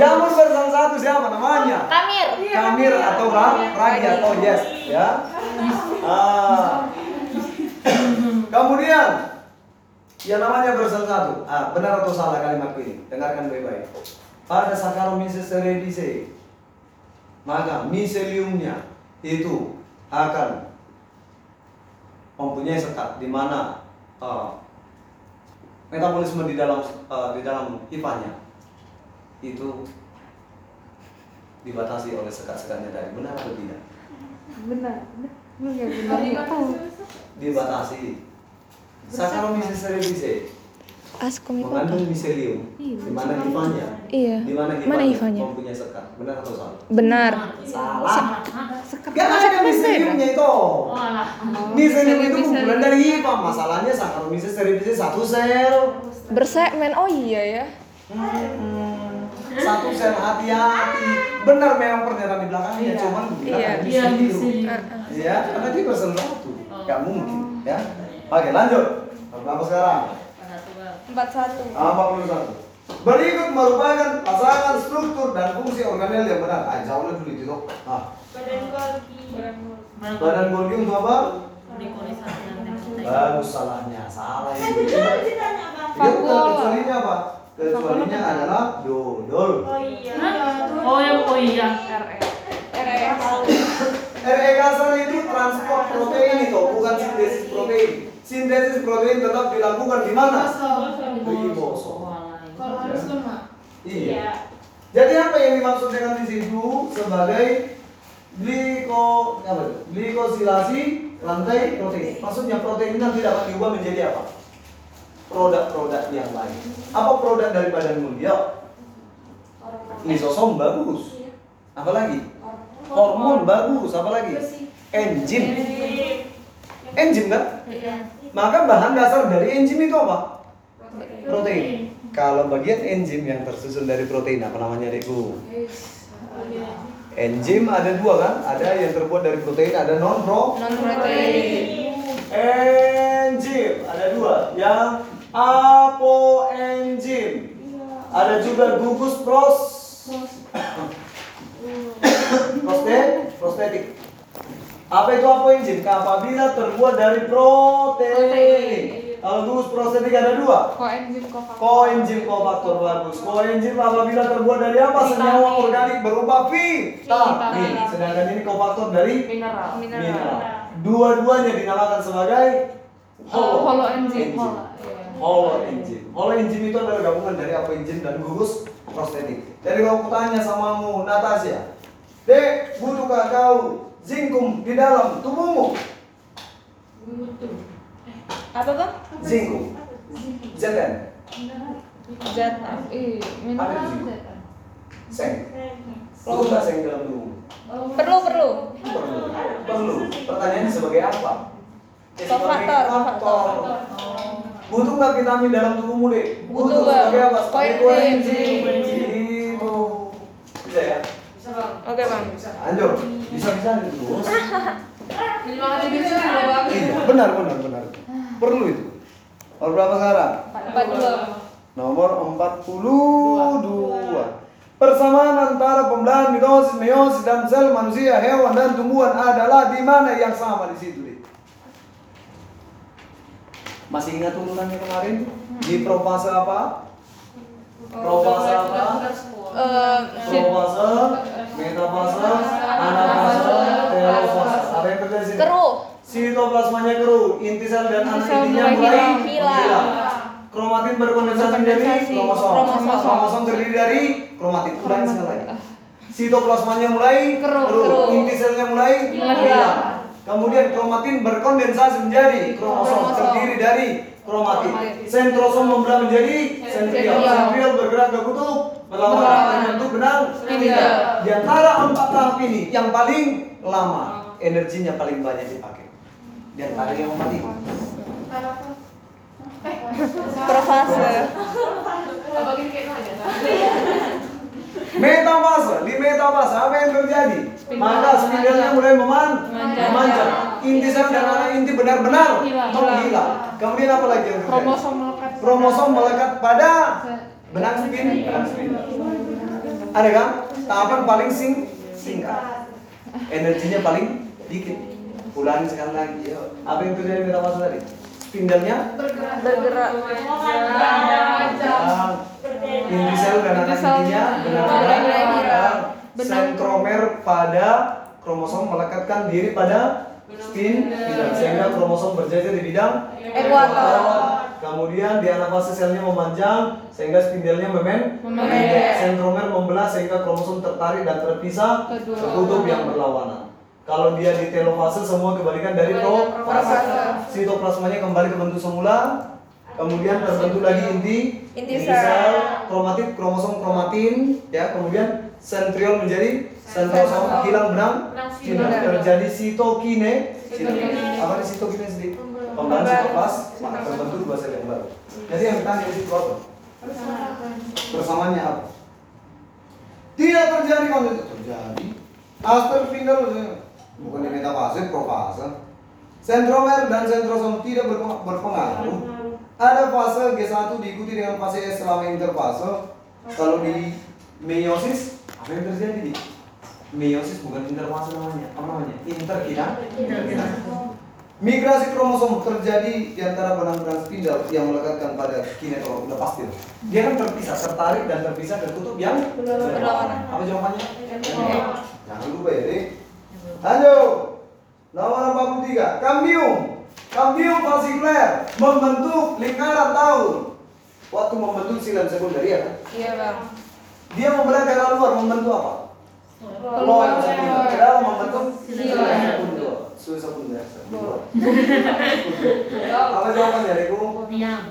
Jamur bersel satu siapa namanya? Kamir. Kamir atau Ra Ragi atau Yes ya. Ah. Kemudian yang namanya bersel satu. Ah, benar atau salah kalimatku ini? Dengarkan baik-baik. pada Saccharomyces cerevisiae maka miseliumnya itu akan mempunyai sekat di mana eh, metabolisme di dalam eh, di dalam hifanya itu dibatasi oleh sekat-sekatnya dari benar atau tidak? Benar. Benar? Dibatasi. Saccharomyces cerevisiae Ascomycota. mengandung miselium di mana hifanya Iya. di mana Mana hifanya hifanya? mempunyai sekat benar atau salah? Benar. Salah. Sekat Gak ada miseliumnya itu. Oh. Miselium itu kumpulan dari hifa. Masalahnya Saccharomyces cerevisiae satu sel. Bersegmen. Oh iya ya. Hmm, satu sel hati-hati. Benar memang pernyataan di belakangnya, cuman bilang Iya. Iya, miselium. miselium. Ya, karena dia bersel satu. Gak mungkin, ya. Oke, lanjut. Berapa sekarang? Empat satu. 41. Berikut merupakan pasangan struktur dan fungsi organel yang benar. Ah, jauh dulu itu. Ah, badan Golgi untuk apa? Bagus salahnya, salah itu. Dia bukan kecualinya apa? Kecualinya adalah dodol. Oh ya, oh iya. RE kasar itu transport protein itu, bukan sintesis protein. Sintesis protein tetap dilakukan di mana? Ribosom. Kalau harus lemak. Iya. Jadi apa yang dimaksud dengan di situ sebagai gliko apa itu? Glikosilasi lantai protein. Maksudnya protein ini nanti dapat diubah menjadi apa? Produk-produk yang lain. Apa produk dari badan mulia? Lisosom bagus. Apalagi? Hormon bagus. Apalagi? Enzim. Enzim kan? Maka bahan dasar dari enzim itu apa? Protein. Kalau bagian enzim yang tersusun dari protein apa namanya adikku? Enzim ada dua kan? Ada yang terbuat dari protein, ada non pro. Non protein. Enzim ada dua, yang apoenzim. Ada juga gugus pros. [coughs] Prostet, prostetik. Apa itu apoenzim? Apabila terbuat dari protein. Kalau gugus prostetik ada dua. Koenzim kofaktor. Koenzim kofaktor bagus. Koenzim apabila terbuat dari apa? Senyawa organik berupa vitamin. Sedangkan ini kofaktor dari Mineral. mineral. Dua-duanya dinamakan sebagai holo, Holoenzim. enzim. Holo. iya. Holoenzim. Holoenzim itu adalah gabungan dari apa enzim dan gugus prostetik. Jadi kalau aku tanya samamu, Natasha, Dek, butuhkah kau zinkum di dalam tubuhmu? Apa bang? Zinkum. Zn. Zat. Ih, mineral. Ada di situ. Seng. Butuh nggak seng dalam tubuhmu? Perlu perlu. Perlu. Perlu. Pertanyaannya sebagai apa? Kofaktor, faktor. Butuh nggak vitamin dalam tubuhmu deh? Butuh, sebagai apa? Sebagai koenzim. Gitu. Bisa ya? Oke bang. Lanjut. Bisa bisa terus. Iya, benar benar benar. Perlu itu. Nomor berapa sekarang? Empat dua. Nomor 42. Persamaan antara pembelahan mitosis, meiosis dan sel manusia, hewan dan tumbuhan adalah di mana yang sama di situ, Dik? Masih ingat urutannya kemarin? Di profase apa? Profase apa? Eh, Profase, metafase, anafase. Apa yang terjadi sini? keruh. Sitoplasmanya keruh, inti sel dan anak Inti sel intinya mulai hilang. Kromatin berkondensasi menjadi kromosom. Kromosom. Kromosom terdiri dari kromatin. Ulangi sekali lagi. Sitoplasmanya mulai Keruh, inti selnya mulai Hilang. Kemudian kromatin berkondensasi menjadi Kromosom. terdiri dari Kromatin. Sentrosom membelah menjadi sentriol. Sentriol. Bergerak ke kutub arah membentuk benang Spindel. Di antara empat tahap ini yang paling lama energinya paling banyak dipakai. Di antara yang empat ini. Profase. Abang ini kayak nanya. [laughs] Metafase, di metafase apa yang terjadi? Maka spindelnya mulai meman, Memanjang. memanjang. Inti sel dan anak inti benar-benar Hilang. menghilang. Kemudian apa lagi yang terjadi? Kromosom melekat. Kromosom melekat pada benang spin. Ada kan? Tahapan paling sing, singkat. Energinya paling dikit. Ulangi sekali lagi. Yuk. Apa yang terjadi di metafase tadi? Spindelnya Bergerak. Sel. intinya benar-benar Benar-benar. Benar. sentromer pada kromosom melekatkan diri pada spin bidang sehingga kromosom berjajar di bidang Ekuator. Kemudian di anafase selnya memanjang sehingga spindelnya memen Memendek. sentromer membelah sehingga kromosom tertarik dan terpisah ke kutub yang berlawanan. Kalau dia di telofase semua kebalikan dari. Profase. Sitoplasmanya kembali ke bentuk semula, kemudian terbentuk lagi inti Inti sel. kromatid kromosom kromatin ya, kemudian sentriol menjadi sentrosom hilang benang. Spindel. terjadi sitokine. Apa nih sitokine sendiri? Pembahan sitoplas maka terbentuk dua sel yang baru. Jadi yang ditanya di situ apa persamaannya apa? Tidak terjadi kalau itu terjadi Asterspindel bukan di metafase profase sentromer dan sentrosom tidak berpeng- berpengaruh ada fase G1 diikuti dengan fase S selama interfase kalau di meiosis apa yang terjadi di meiosis bukan interfase namanya apa namanya interkina Migrasi kromosom terjadi di antara benang-benang spindel yang melekatkan pada kinetol udah pasti. Dia kan terpisah, tertarik dan terpisah ke kutub yang berlawanan. Apa jawabannya? Jangan lupa ya, Dik. Lanjut. Nomor 43, kambium. Kambium fasikuler membentuk lingkaran tahun. Waktu membentuk silam sekunder ya kan? Iya bang. Dia membelah ke luar membentuk apa? Keluar. Loan sekunder. Ke dalam membentuk Silam. sekunder. Sudah sekunder. Apa jawabannya, Riku? Diam.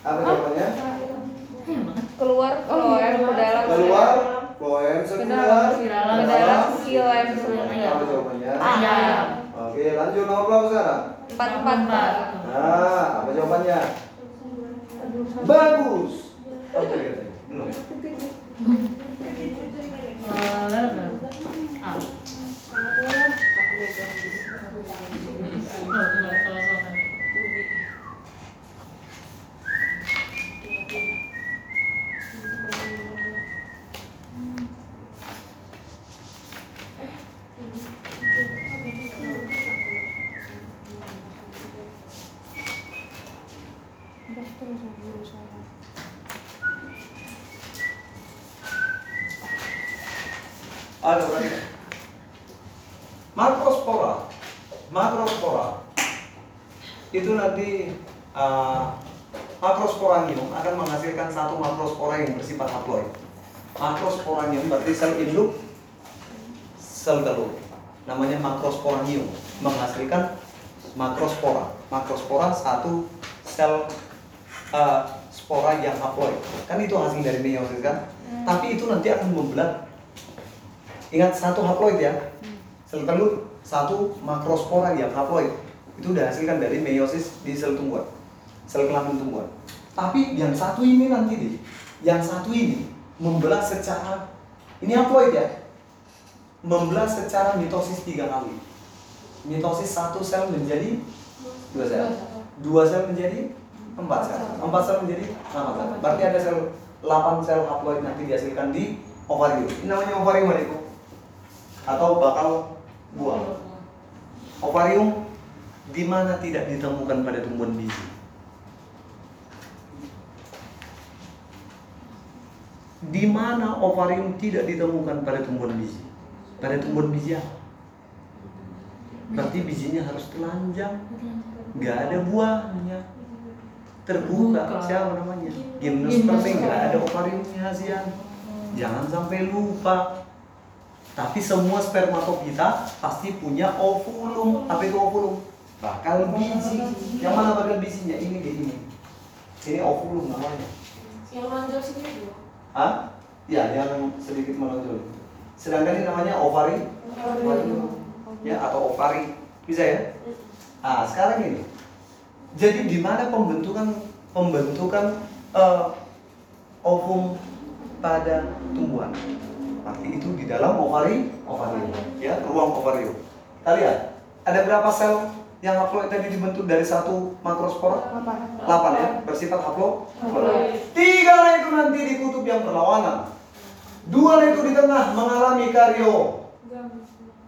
Apa jawabannya? Keluar. Keluar. Ke dalam. Keluar, kloem Ke sekunder. dalam. Ke Ke dalam. dalam. Silem. Apa jawabannya? Ayam. Oke, lanjut nomor berapa sekarang? Empat empat. Nah, apa jawabannya? Bagus. Oke, katanya. belum. Ah. Ada berarti. Makrospora. Makrospora. Itu nanti uh, makrosporangium akan menghasilkan satu makrospora yang bersifat haploid. Berarti sel induk sel telur. Namanya makrosporangium menghasilkan makrospora. Makrospora satu sel uh, spora yang haploid. Kan itu hasil dari meiosis kan? Tapi itu nanti akan membelah Ingat satu haploid ya. Sel telur satu makrospora yang haploid. Itu dihasilkan dari meiosis di sel tumbuhan. Sel kelamin tumbuhan. Tapi yang satu ini nanti nih, yang satu ini membelah secara ini haploid ya. Membelah secara mitosis tiga kali. Mitosis satu sel menjadi dua sel. Dua sel menjadi empat sel. Empat sel menjadi enam sel. Berarti ada sel 8 sel haploid nanti dihasilkan di ovarium. Ini namanya ovarium adikku atau bakal buah. Ovarium di mana tidak ditemukan pada tumbuhan biji. Di mana ovarium tidak ditemukan pada tumbuhan biji? Pada tumbuhan biji apa? Berarti bijinya harus telanjang, nggak ada buahnya, terbuka. Terbuka. Siapa namanya? Gimnosperm. Gimnosperm nggak ada ovariumnya Sian. Jangan sampai lupa. Tapi semua spermatofita pasti punya ovulum. Apa itu ovulum? Bakal biji. Yang mana bakal bijinya? Ini deh ini. Ini ovulum namanya. Yang sini dulu. Hah? Ya, yang sedikit menonjol. Sedangkan ini namanya ovari. Ya, atau ovari. Bisa ya? Ah, sekarang ini. Jadi di mana pembentukan pembentukan eh, ovum pada tumbuhan? Pasti itu di dalam ovari, ovarium. Ya, ruang ovarium. Kita lihat, ada berapa sel yang haploid tadi dibentuk dari satu makrospora? 8 ya, bersifat haplo. Tiga lah itu nanti di kutub yang berlawanan. Dua lah itu di tengah mengalami kario.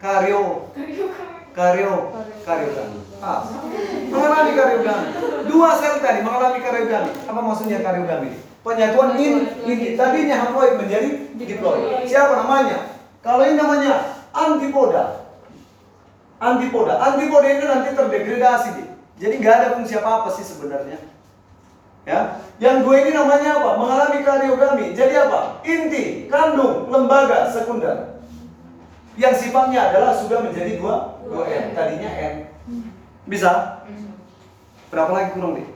Kario. Kario. Kario Ah. Mengalami kario Dua sel tadi mengalami kario Apa maksudnya kario Penyatuan in, ini tadinya haploid menjadi diploid. Siapa namanya? Kalau ini namanya antipoda. Antipoda. Antipoda ini nanti terdegradasi. Di. Jadi nggak ada fungsi apa-apa sih sebenarnya. Ya. Yang dua ini namanya apa? Mengalami kariogami. Jadi apa? Inti, kandung, lembaga, sekunder. Yang sifatnya adalah sudah menjadi dua, dua N. Tadinya N. Bisa? Berapa lagi kurang nih?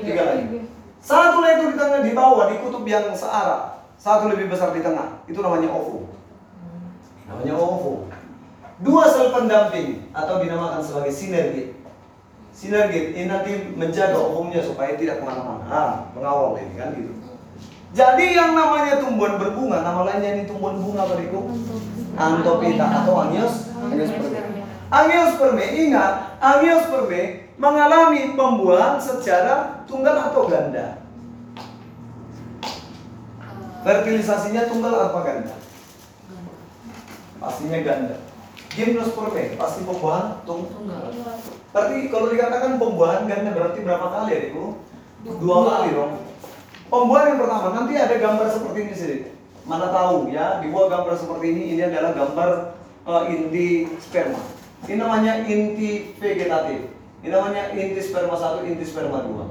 Tiga lagi. Satu lagi itu di tengah di bawah di kutub yang searah. Satu lebih besar di tengah. Itu namanya ovo. Namanya ovo. Dua sel pendamping atau dinamakan sebagai sinergi. Sinergi ini nanti menjaga ovumnya supaya tidak ke mana-mana. Ah, mengawal ini kan gitu. Jadi yang namanya tumbuhan berbunga, nama lainnya ini tumbuhan bunga beriku Antopita atau Angios Angiosperme. Angiosperme, ingat, Angiosperme mengalami pembuahan secara tunggal atau ganda. Fertilisasinya tunggal apa ganda? Pastinya ganda. Gimnosperme pasti pembuahan tung- Tunggal. Berarti kalau dikatakan pembuahan ganda berarti berapa kali ya, Ibu? Dua kali dong. Pembuahan yang pertama nanti ada gambar seperti ini sih. Mana tahu ya, dibuat gambar seperti ini ini adalah gambar eh, inti sperma. Ini namanya inti vegetatif. Ini namanya inti sperma satu, inti sperma dua.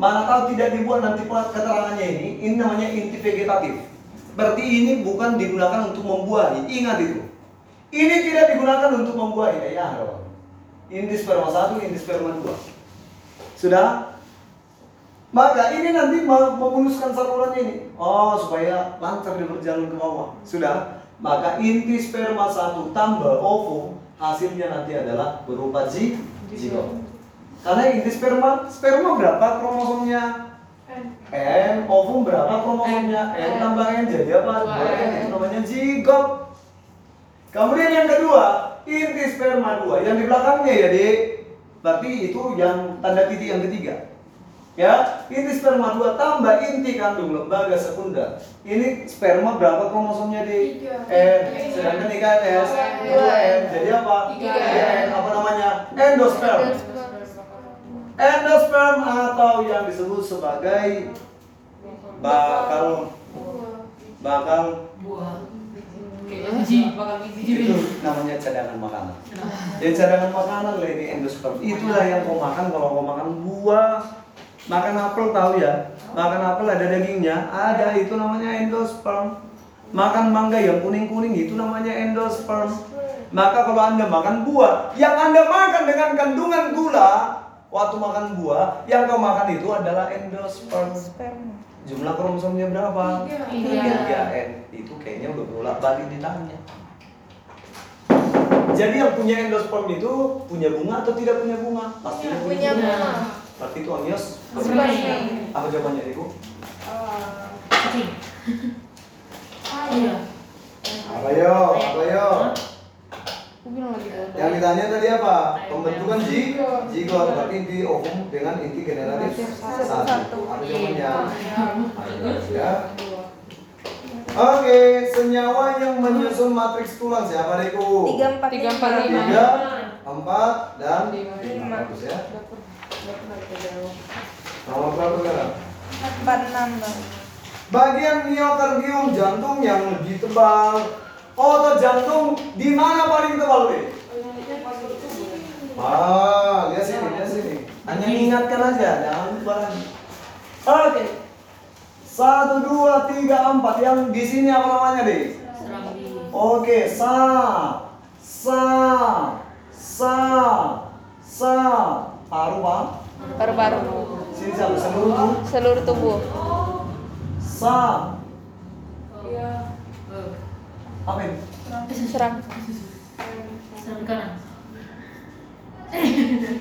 Mana tahu tidak dibuat nanti keterangannya ini, ini namanya inti vegetatif. Berarti ini bukan digunakan untuk membuahi. Ingat itu. Ini tidak digunakan untuk membuahi. Ya, dong. Inti sperma satu, inti sperma dua. Sudah? Maka ini nanti me- memuluskan saluran ini. Oh, supaya lancar dia berjalan ke bawah. Sudah? Maka inti sperma satu tambah ovo, hasilnya nanti adalah berupa zi- zigot. Karena inti sperma, sperma berapa kromosomnya? N, ovum berapa kromosomnya? N tambah N jadi apa? Dua 2N N. itu namanya zigot. Kemudian yang kedua, inti sperma dua. Yang di belakangnya ya, Dek. Berarti itu yang tanda titik yang ketiga. Ya, inti sperma dua tambah inti kandung lembaga sekunder. Ini sperma berapa kromosomnya di Tiga. N, sedangkan ikan S dua N. Jadi apa? Tiga N. Apa namanya? Endosperm. Endosperm atau yang disebut sebagai bakal bakal Buah. Biji. Bakal biji. itu namanya cadangan makanan. Jadi cadangan makanan lah ini endosperm. Itulah yang kau makan kalau kau makan buah, makan apel tahu ya. Makan apel ada dagingnya, ada itu namanya endosperm. Makan mangga yang kuning-kuning itu namanya endosperm. Maka kalau Anda makan buah, yang Anda makan dengan kandungan gula, waktu makan buah, yang kau makan itu adalah endosperm. Jumlah kromosomnya berapa? Tiga. Tiga N. Itu kayaknya udah berulang balik ditanya. Jadi yang punya endosperm itu punya bunga atau tidak punya bunga? Pasti Punya bunga. Berarti itu onios. Sperma. Apa jawabannya Ibu? Kucing. Iya. Apa yo? Apa yo? Aku bilang lagi bodoh. Yang ditanya tadi apa? Pembentukan zi zigot berarti inti ovum dengan inti generatif satu. Apa jawabannya? Ya. Oke, senyawa yang menyusun matriks tulang siapa Riku? Tiga empat Tiga, empat, lima. Tiga, empat, dan Lima. lima. Bagus ya. Nomor berapa sekarang? Empat enam bang. Bagian miokardium jantung yang lebih tebal. Otot jantung di mana paling tebal deh? Ah, lihat sini, lihat sini. Hanya ingatkan aja, jangan lupa lagi. Oke. Satu, dua, tiga, empat. Yang di sini apa namanya deh? Serambi. Oke, sa, sa, sa, sa. Paru, Pak. Paru-paru. Sini sampai seluruh tuh. Seluruh tubuh. Sa. Apa ini? Serang. Seram kanan.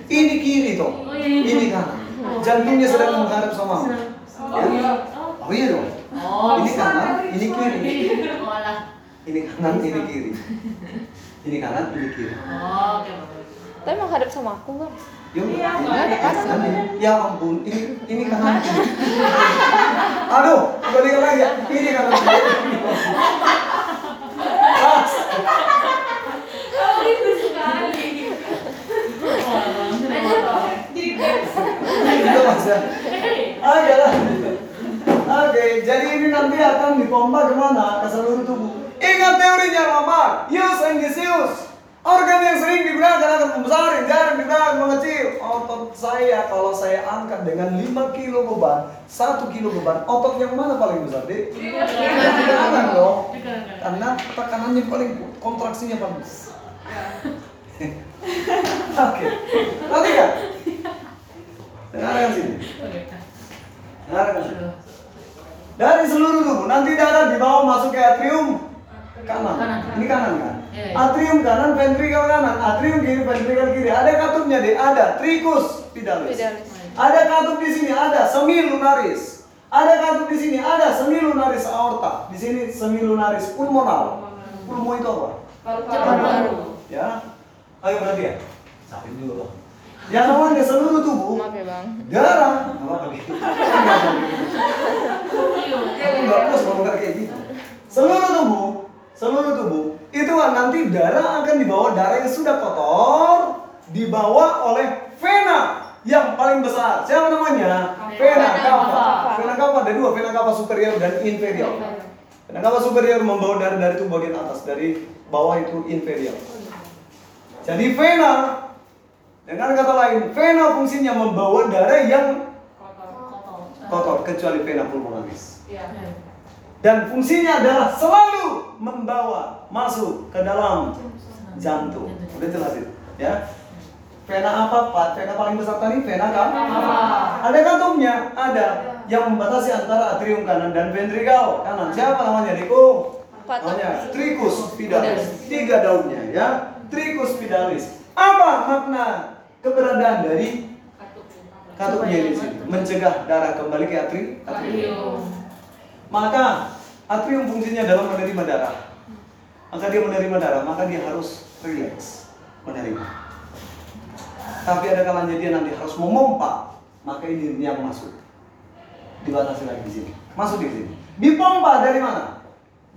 Ini kiri toh. Oh iya, iya. Ini kanan. Jantungnya sedang menghadap sama. Ya? Oh iya dong. Oh. Ini kanan, ini kiri. Oh. Ini kanan, ini kiri. Ini kanan, ini kiri. Oh, oke. Tapi menghadap sama aku bang. Yuk, Iya, ini. Ya ampun, ini ini kanan. Aduh, balik lagi ya. Ini kanan. [laughs] Ah, itu sekali. Oh, Jadi gitu mas ya. Ah, ya lah. nanti akan dipompa ke mana? Ke seluruh tubuh. Ingat teorinya Lamar, use and disuse. Organ yang sering digunakan akan membesar, yang jarang digunakan mengecil. Otot saya kalau saya angkat dengan 5 kilo beban, 1 kilo beban, otot yang mana paling besar, Dek? Yang di kanan dong. Karena tekanannya paling kontraksinya paling besar. [laughs] Oke. Nanti kan? Dengarkan sini. Oke. Dengarkan sini. Dari seluruh tubuh, nanti darah dibawa masuk ke atrium kanan. Ini kanan kan? Iya, iya. Atrium kanan, ventrikel kanan. Atrium kiri, ventrikel kiri. Ada katupnya deh, ada. Tricus pidalis. Ada katup di sini, ada semi lunaris. Ada katup di sini, ada semi lunaris aorta. Di sini semi lunaris pulmonal. Pulmo itu apa? Paru-paru. Ya. Ayo berarti ya. Sapin dulu loh. Yang namanya seluruh tubuh Maaf ya bang. darah. Apa lagi? Aku nggak puas kalau nggak kayak gitu. Seluruh tubuh, seluruh tubuh itu kan nanti darah akan dibawa darah yang sudah kotor dibawa oleh vena yang paling besar. Siapa namanya? Vena cava. Vena cava ada dua, vena cava superior dan inferior. Vena cava superior membawa darah dari tubuh bagian atas, dari bawah itu inferior. Jadi vena dengan kata lain, vena fungsinya membawa darah yang kotor kecuali vena pulmonaris. Iya. Dan fungsinya adalah selalu membawa masuk ke dalam jantung. Udah jelas itu, ya. Vena apa, Pak? Vena paling besar tadi, vena kan? Ada kantongnya, ada yang membatasi antara atrium kanan dan ventrikel kanan. Siapa namanya, Diko? Patok. Namanya Tricus pidalis. Tiga daunnya, ya. Tricus pidalis. Apa makna keberadaan dari katupnya di sini? Mencegah darah kembali ke atri, atrium. Maka atrium fungsinya adalah menerima darah. Maka dia menerima darah, maka dia harus relax menerima. Tapi ada kalanya dia nanti harus memompa, maka ini yang masuk. Dibatasi lagi di sini. Masuk di sini. Dipompa dari mana?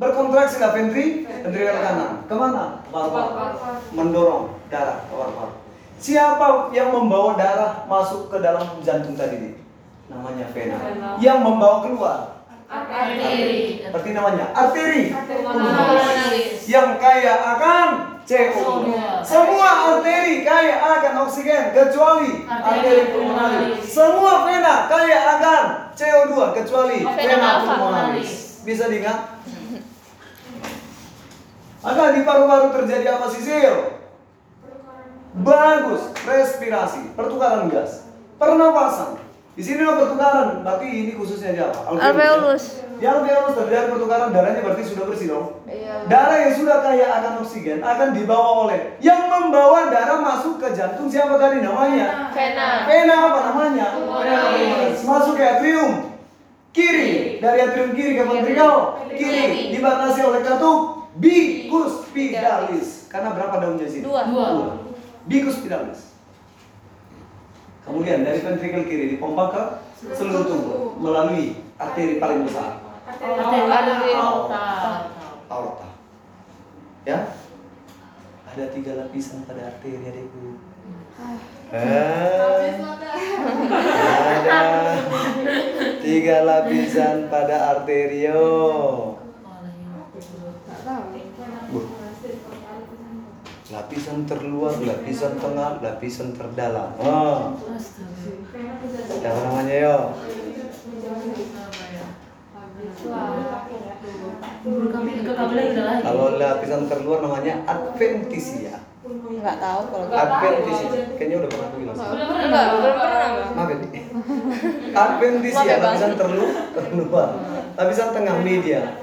Berkontraksi lah ventri, ventrikel kanan. Ke mana? Paru-paru. Mendorong darah ke paru-paru. Siapa yang membawa darah masuk ke dalam jantung tadi nih? Namanya vena. Yang membawa keluar Arteri. Berarti namanya arteri. Yang kaya akan CO2. Semua arteri kaya akan oksigen kecuali arteri pulmonaris. Semua vena kaya akan CO2 kecuali Vena pulmonaris. Bisa diingat? Maka di paru-paru terjadi apa Sisil? Bagus, respirasi, pertukaran gas, pernapasan. Di sini ada pertukaran, berarti ini khususnya siapa? ya? Alveolus. Di alveolus terjadi pertukaran darahnya berarti sudah bersih dong. Iya. Darah yang sudah kaya akan oksigen akan dibawa oleh yang membawa darah masuk ke jantung siapa tadi namanya? Vena. Vena apa namanya? Pulmonaris. Masuk ke atrium kiri dari atrium kiri ke ventrikel kiri dibatasi oleh katup bicus pidalis. Karena berapa daunnya sini? Dua. Dua. Bicus pidalis. Kemudian dari ventrikel kiri dipompa ke seluruh tubuh melalui arteri paling besar, Arteri. Aorta. aorta. Ya? Ada tiga lapisan pada arteri adikku. Eh, ada tiga lapisan pada arterio. Lapisan terluar, lapisan tengah, lapisan terdalam. Oh, siapa namanya yo? Kalau lapisan terluar namanya adventisia. Nggak tahu kalau. Adventisia. Kayaknya udah pernah aku bilang. Enggak, belum pernah. Maaf ya, Di. Adventisia, ya, lapisan terluar, terluar. Lapisan tengah media.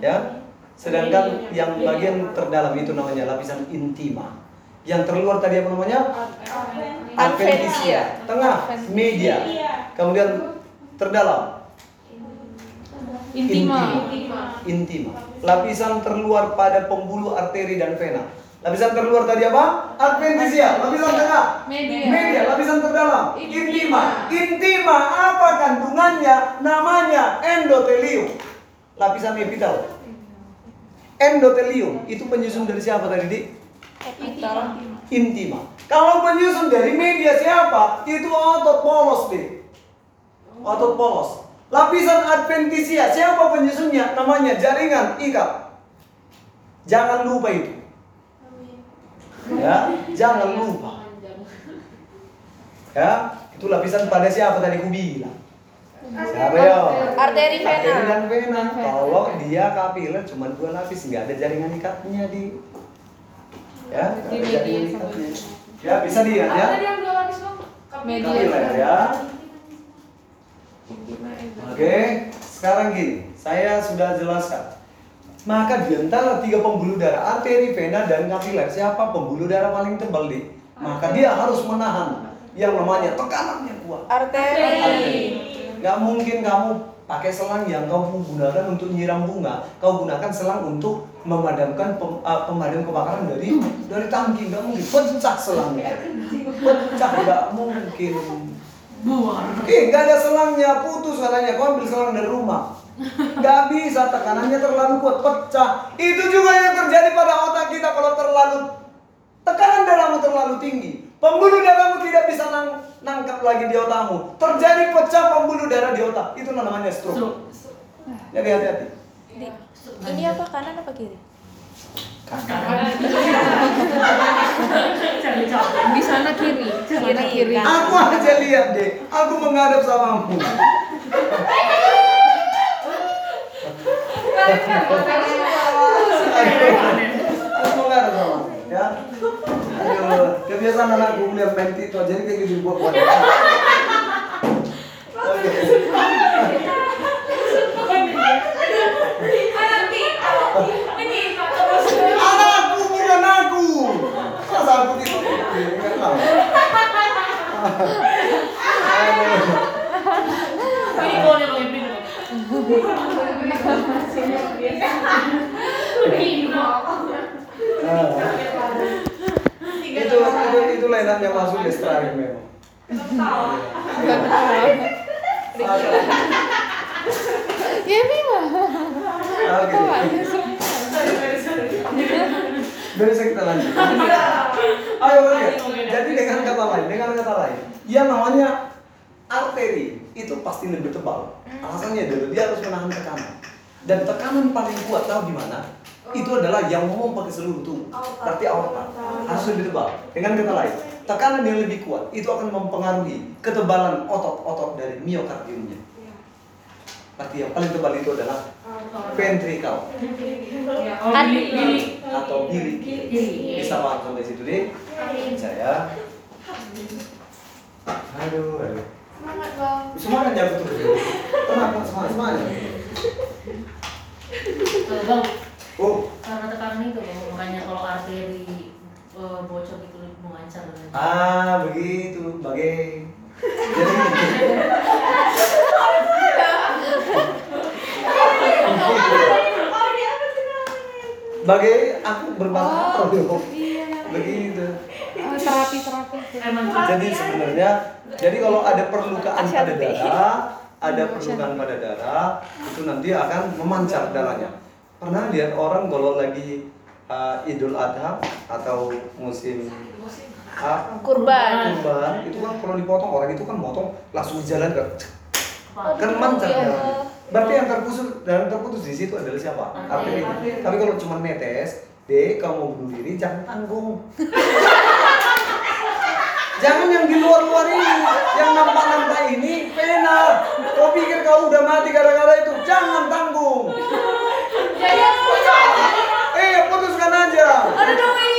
Ya. Sedangkan yang bagian terdalam itu namanya lapisan intima. Yang terluar tadi apa namanya? Adventisia. Tengah, media. Kemudian terdalam, Intima. intima. Lapisan terluar pada pembuluh arteri dan vena. Lapisan terluar tadi apa? Adventisia. Lapisan tengah. Media. Media. Lapisan terdalam. Intima. Intima. Intima apa kandungannya? Namanya endotelium. Lapisan epitel. Endotelium itu penyusun dari siapa tadi, Dik? Epitel. Intima. Kalau penyusun dari media siapa? Itu otot polos, Dik. Otot polos. Lapisan adventisia, siapa penyusunnya? Namanya jaringan ikat. Jangan lupa itu. Ya, jangan lupa. Ya, itu lapisan pada siapa tadi ku bilang. Siapa ya? Arteri Arteri vena. dan vena. Kalau dia kapiler cuma dua lapis, nggak ada jaringan ikatnya di. Ya, nggak ada jaringan ikatnya. Ya, bisa dilihat ya. Tadi yang dua lapis bang? Media. Kapiler ya. Oke, sekarang gini, saya sudah jelaskan. Maka di antara tiga pembuluh darah, arteri, vena, dan kapiler, siapa pembuluh darah paling tebal di? Maka dia harus menahan yang namanya tekanan yang kuat. Arteri. Arteri. Gak mungkin kamu pakai selang yang kau gunakan untuk nyiram bunga, kau gunakan selang untuk memadamkan pem- uh, pemadam kebakaran dari dari tangki, nggak mungkin pecah selangnya, pecah nggak mungkin. Eh, nggak ada selangnya, putus katanya. Kau ambil selang dari rumah. Nggak bisa, tekanannya terlalu kuat, pecah. Itu juga yang terjadi pada otak kita kalau terlalu tekanan darahmu terlalu tinggi. Pembuluh darahmu tidak bisa nang, nangkap lagi di otakmu. Terjadi pecah pembuluh darah di otak. Itu namanya stroke. Jadi hati-hati. Di- Ini apa kanan apa kiri? [laughs] Di sana kiri. Sana kiri. Aku aja lihat deh. Aku menghadap samamu. Aku menghadap sama. Ya. Aduh, kebiasaan anakku lihat main itu jadi kayak gitu buat buat. Oke. Anakku bukan aku. Masa aku tidak tahu. Aduh. Ini. Nah. itu itu itu yang masuk di strike memang. Ya memang. Oke. Bisa kita lanjut. Ayo oke. Jadi dengan kata lain, dengan kata lain, yang namanya arteri itu pasti lebih tebal. Alasannya adalah dia harus menahan tekanan. Dan tekanan paling kuat tahu di mana? Itu adalah yang memompa ke seluruh tubuh. Berarti aorta harus lebih tebal. Dengan kata lain, tekanan yang lebih kuat itu akan mempengaruhi ketebalan otot-otot dari miokardiumnya. Berarti yang paling tebal itu adalah ventricle Oh, Billy, Billy. atau bilik. Bisa paham sampai situ deh? Saya. Aduh, aduh. Semangat bang. Semangat ya betul. Kenapa semangat semangat? Bang, Oh, karena tekanan itu makanya kalau arteri eh, bocor itu lebih mengancam dengan ah begitu, bagai. Jadi bagai aku berbakar oh, begitu. Terapi terapi. emang Jadi sebenarnya, jadi kalau ada perlukaan pada darah, ada perlukaan pada darah, itu nanti akan memancar darahnya. Pernah lihat orang kalau lagi uh, Idul Adha atau musim uh, Kurban. kurban, itu kan kalau dipotong orang itu kan motong langsung jalan kan, kan Iya. darahnya. Berarti yang terputus dan terputus di situ adalah siapa? Arteri. Tapi kalau cuma netes, deh kamu mau bunuh diri jangan tanggung. [laughs] Jangan yang di luar-luar ini, yang nampak-nampak ini pena. Kau pikir kau udah mati gara-gara itu? Jangan tanggung. Jadi aku Eh, putuskan aja. Ada doi.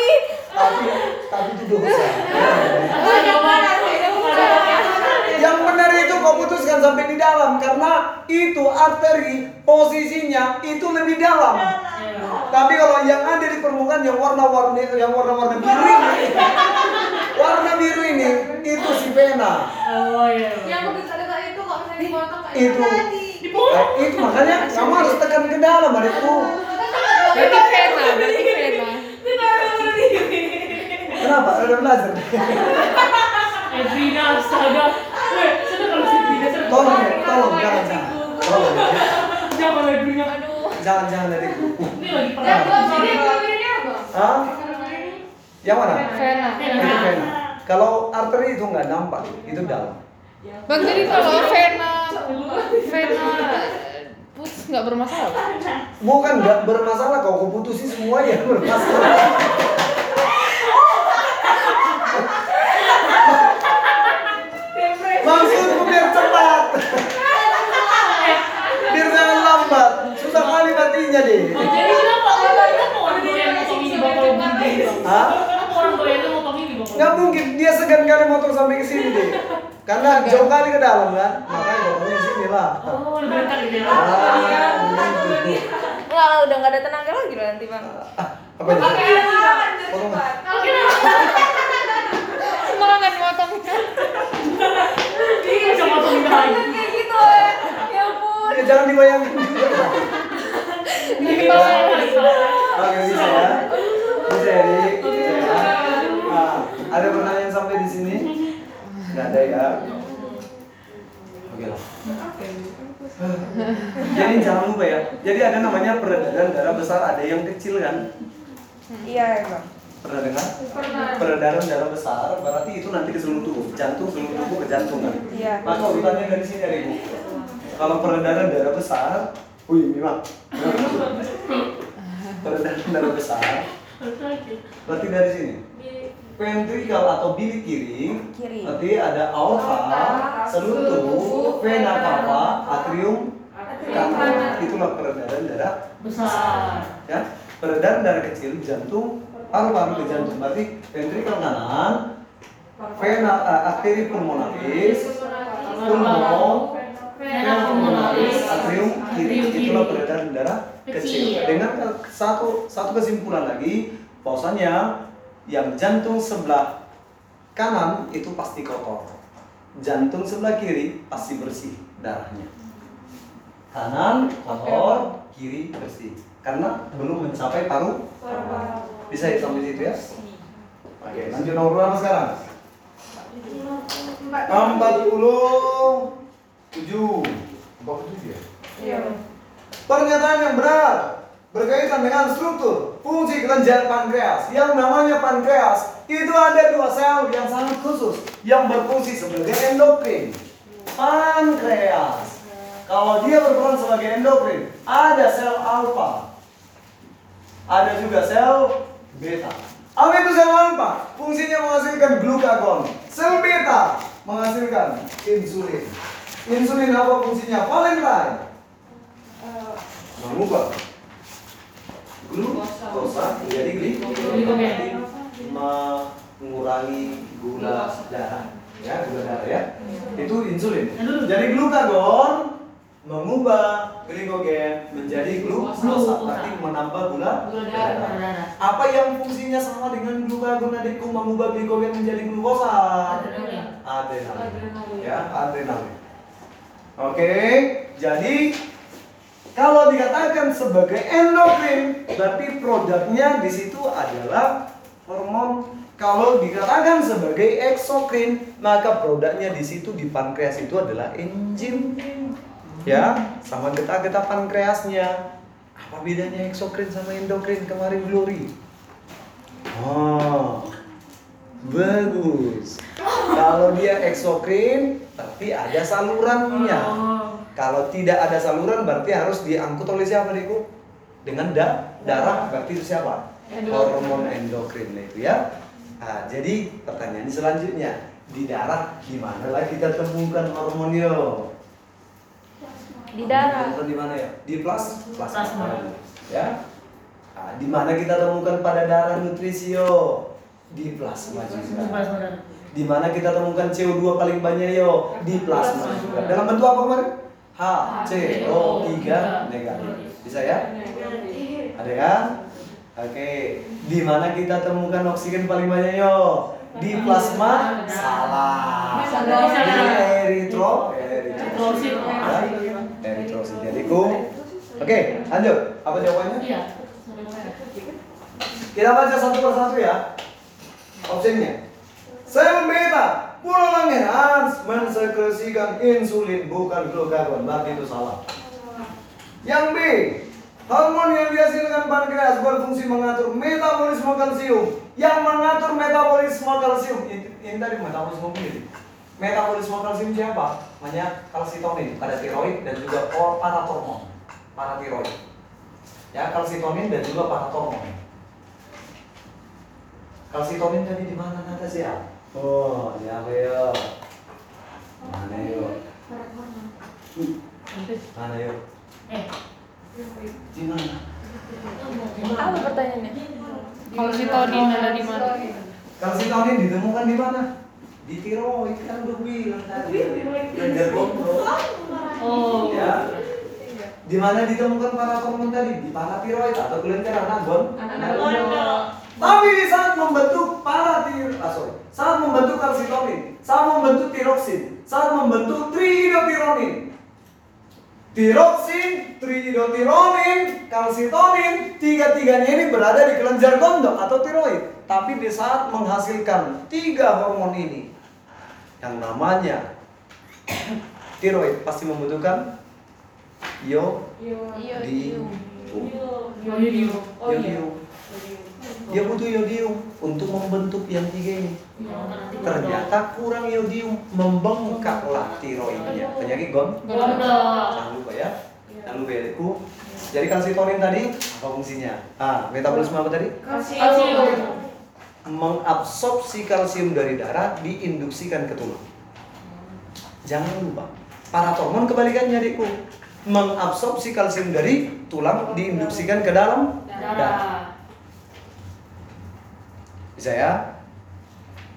Tapi, tapi itu dosa. Yang benar itu kau putuskan sampai di dalam karena itu arteri posisinya itu lebih dalam. Tapi kalau yang ada di permukaan yang warna-warni yang warna-warna biru ini, warna biru ini itu si pena. Oh iya. Yang bisa dengar itu kok misalnya dipotong kayak Itu. Eh, itu makanya kamu harus tekan ke dalam adikku. Berarti vena, berarti vena. Kenapa? Ada belajar. Edwina, astaga. Tolong ya, tolong jangan jangan. Tolong ya. Jangan Edwina. Jangan jangan adikku. Ini lagi apa? Hah? Yang mana? Vena. Itu pena. Kalau arteri itu nggak nampak, itu dalam. Bang jadi kalau vena Vena putus nggak bermasalah. Bukan nggak bermasalah kalau kau putusin semua ya bermasalah. Maksudku biar cepat. biar jangan lambat. Susah kali matinya deh. Oh, jadi kenapa orang motong ini bawa gigi? Hah? Kenapa orang doyan itu motong ini bawa? Nggak mungkin dia segan kali motor sampai ke sini deh. Karena jauh kali ke dalam kan, makanya motornya sini lah. Oh, lebih dekat gitu ya. Ah. Enggak lah, udah nggak ada tenaga lagi loh nanti bang. Ah, apa ini? Oke, Potong. Oke, Semangat motongnya. Ini bisa motong lagi. Kayak gitu ya. Ya ampun. Ya, jangan dibayangin juga. Oke bisa ya. Bisa ya, ya. Nah, ada pertanyaan sampai di sini? Nggak ada ya. Oke lah. Jadi jangan lupa ya. Jadi ada namanya peredaran darah besar, ada yang kecil kan? Iya ya bang. Pernah dengar? Peredaran darah besar berarti itu nanti ke seluruh tubuh, jantung seluruh tubuh ke jantung kan? Iya. Maka urutannya dari sini ada ibu. Kalau peredaran darah besar, wih memang. Peredaran darah besar, berarti dari sini. Ventricle atau bilik kiri, Kiri. berarti ada aorta, seluruh tubuh, vena cava, atrium kanan. Itulah peredaran darah Besar. ya peredaran darah kecil jantung paru-paru ke jantung berarti ventricle kanan vena uh, arteri pulmonalis pulmo vena pulmonalis atrium kiri itulah peredaran darah kecil Kecil. dengan satu satu kesimpulan lagi bahwasanya yang jantung sebelah kanan itu pasti kotor. Jantung sebelah kiri pasti bersih darahnya. Kanan kotor kiri bersih. Karena belum mencapai paru bisa ya sampai situ ya? Oke lanjut nomor berapa sekarang? Empat puluh tujuh. Empat puluh tujuh ya? Iya. Pernyataan yang benar berkaitan dengan struktur fungsi kelenjar pankreas. Yang namanya pankreas itu ada dua sel yang sangat khusus yang berfungsi sebagai endokrin. Pankreas. Kalau dia berperan sebagai endokrin, ada sel alfa. Ada juga sel beta. Apa itu sel alfa? Fungsinya menghasilkan glukagon. Sel beta menghasilkan insulin. Insulin apa fungsinya? Valentine mengubah glukosa menjadi glikogen mengurangi gula darah ya gula darah ya. Itu insulin. Jadi glukagon mengubah glikogen menjadi glukosa. berarti menambah gula darah. apa yang fungsinya sama dengan glukagon adikku? Mengubah glikogen menjadi glukosa? Adrenalin. Ya adrenalin. Oke jadi kalau dikatakan sebagai endokrin, berarti produknya di situ adalah hormon. Kalau dikatakan sebagai eksokrin, maka produknya di situ di pankreas itu adalah enzim. Ya, sama getah-getah pankreasnya. Apa bedanya eksokrin sama endokrin kemarin Glory? Oh, bagus. Kalau dia eksokrin, berarti ada salurannya. Kalau tidak ada saluran berarti harus diangkut oleh siapa Diku? Dengan da darah berarti itu siapa? Hormon endokrin itu ya. Nah, jadi pertanyaan selanjutnya di darah di mana lagi kita temukan hormon yo? Di darah. Di mana ya? Di plas plasma. Plasma. Ya. Nah, di mana kita temukan pada darah nutrisi yo? Di plasma juga. Di mana kita temukan CO2 paling banyak yo? Di plasma juga. Dalam bentuk apa kemarin? HCO3 negatif. Bisa ya? Ada ya? Oke. Di mana kita temukan oksigen paling banyak yo? Di plasma salah. Di eritro Eritrosit. Eritrosit. Jadi ku. Oke, lanjut. Apa jawabannya? Iya. Kita baca satu persatu ya. Opsinya. Sel beta pulang Hans mensekresikan insulin bukan glukagon. Berarti itu salah. Yang B. Hormon yang dihasilkan pankreas berfungsi mengatur metabolisme kalsium. Yang mengatur metabolisme kalsium ini, ini tadi metabolisme ini. metabolisme kalsium siapa? Namanya kalsitonin pada tiroid dan juga paratormon. Paratiroid. Ya, kalsitonin dan juga paratormon. Kalsitonin tadi di mana nada ya? Oh, di apa ya? Mana yuk? Mana yuk? Eh, Di mana? Apa pertanyaannya? Kalau si Todin ada di mana? Kalsitonin ditemukan di mana? Di tiroid kan bilang tadi. Belajar oh. Ya. Di mana ditemukan paratormon tadi? Di paratiroid atau kelenjar anagon? Tapi di saat membentuk paratir, ah sorry, saat membentuk kalsitonin, saat membentuk tiroksin, saat membentuk triidotironin. Tiroksin, triidotironin, kalsitonin, tiga-tiganya ini berada di kelenjar gondok atau tiroid. Tapi di saat menghasilkan tiga hormon ini, yang namanya tiroid pasti membutuhkan yo Iya. Oh iya. yodium. Dia butuh yodium untuk membentuk yang tiga ini. Ternyata kurang yodium membengkaklah tiroidnya. Penyakit gon? Gondok. Jangan lupa ya. Jangan lupa ya. Jadi kalsitonin tadi apa fungsinya? Ah, metabolisme apa tadi? Kalsium. Mengabsorpsi kalsium dari darah diinduksikan ke tulang. Jangan lupa. Paratormon kebalikannya adikku. Mengabsorpsi kalsium dari tulang diinduksikan ke dalam darah. Darah. Bisa ya?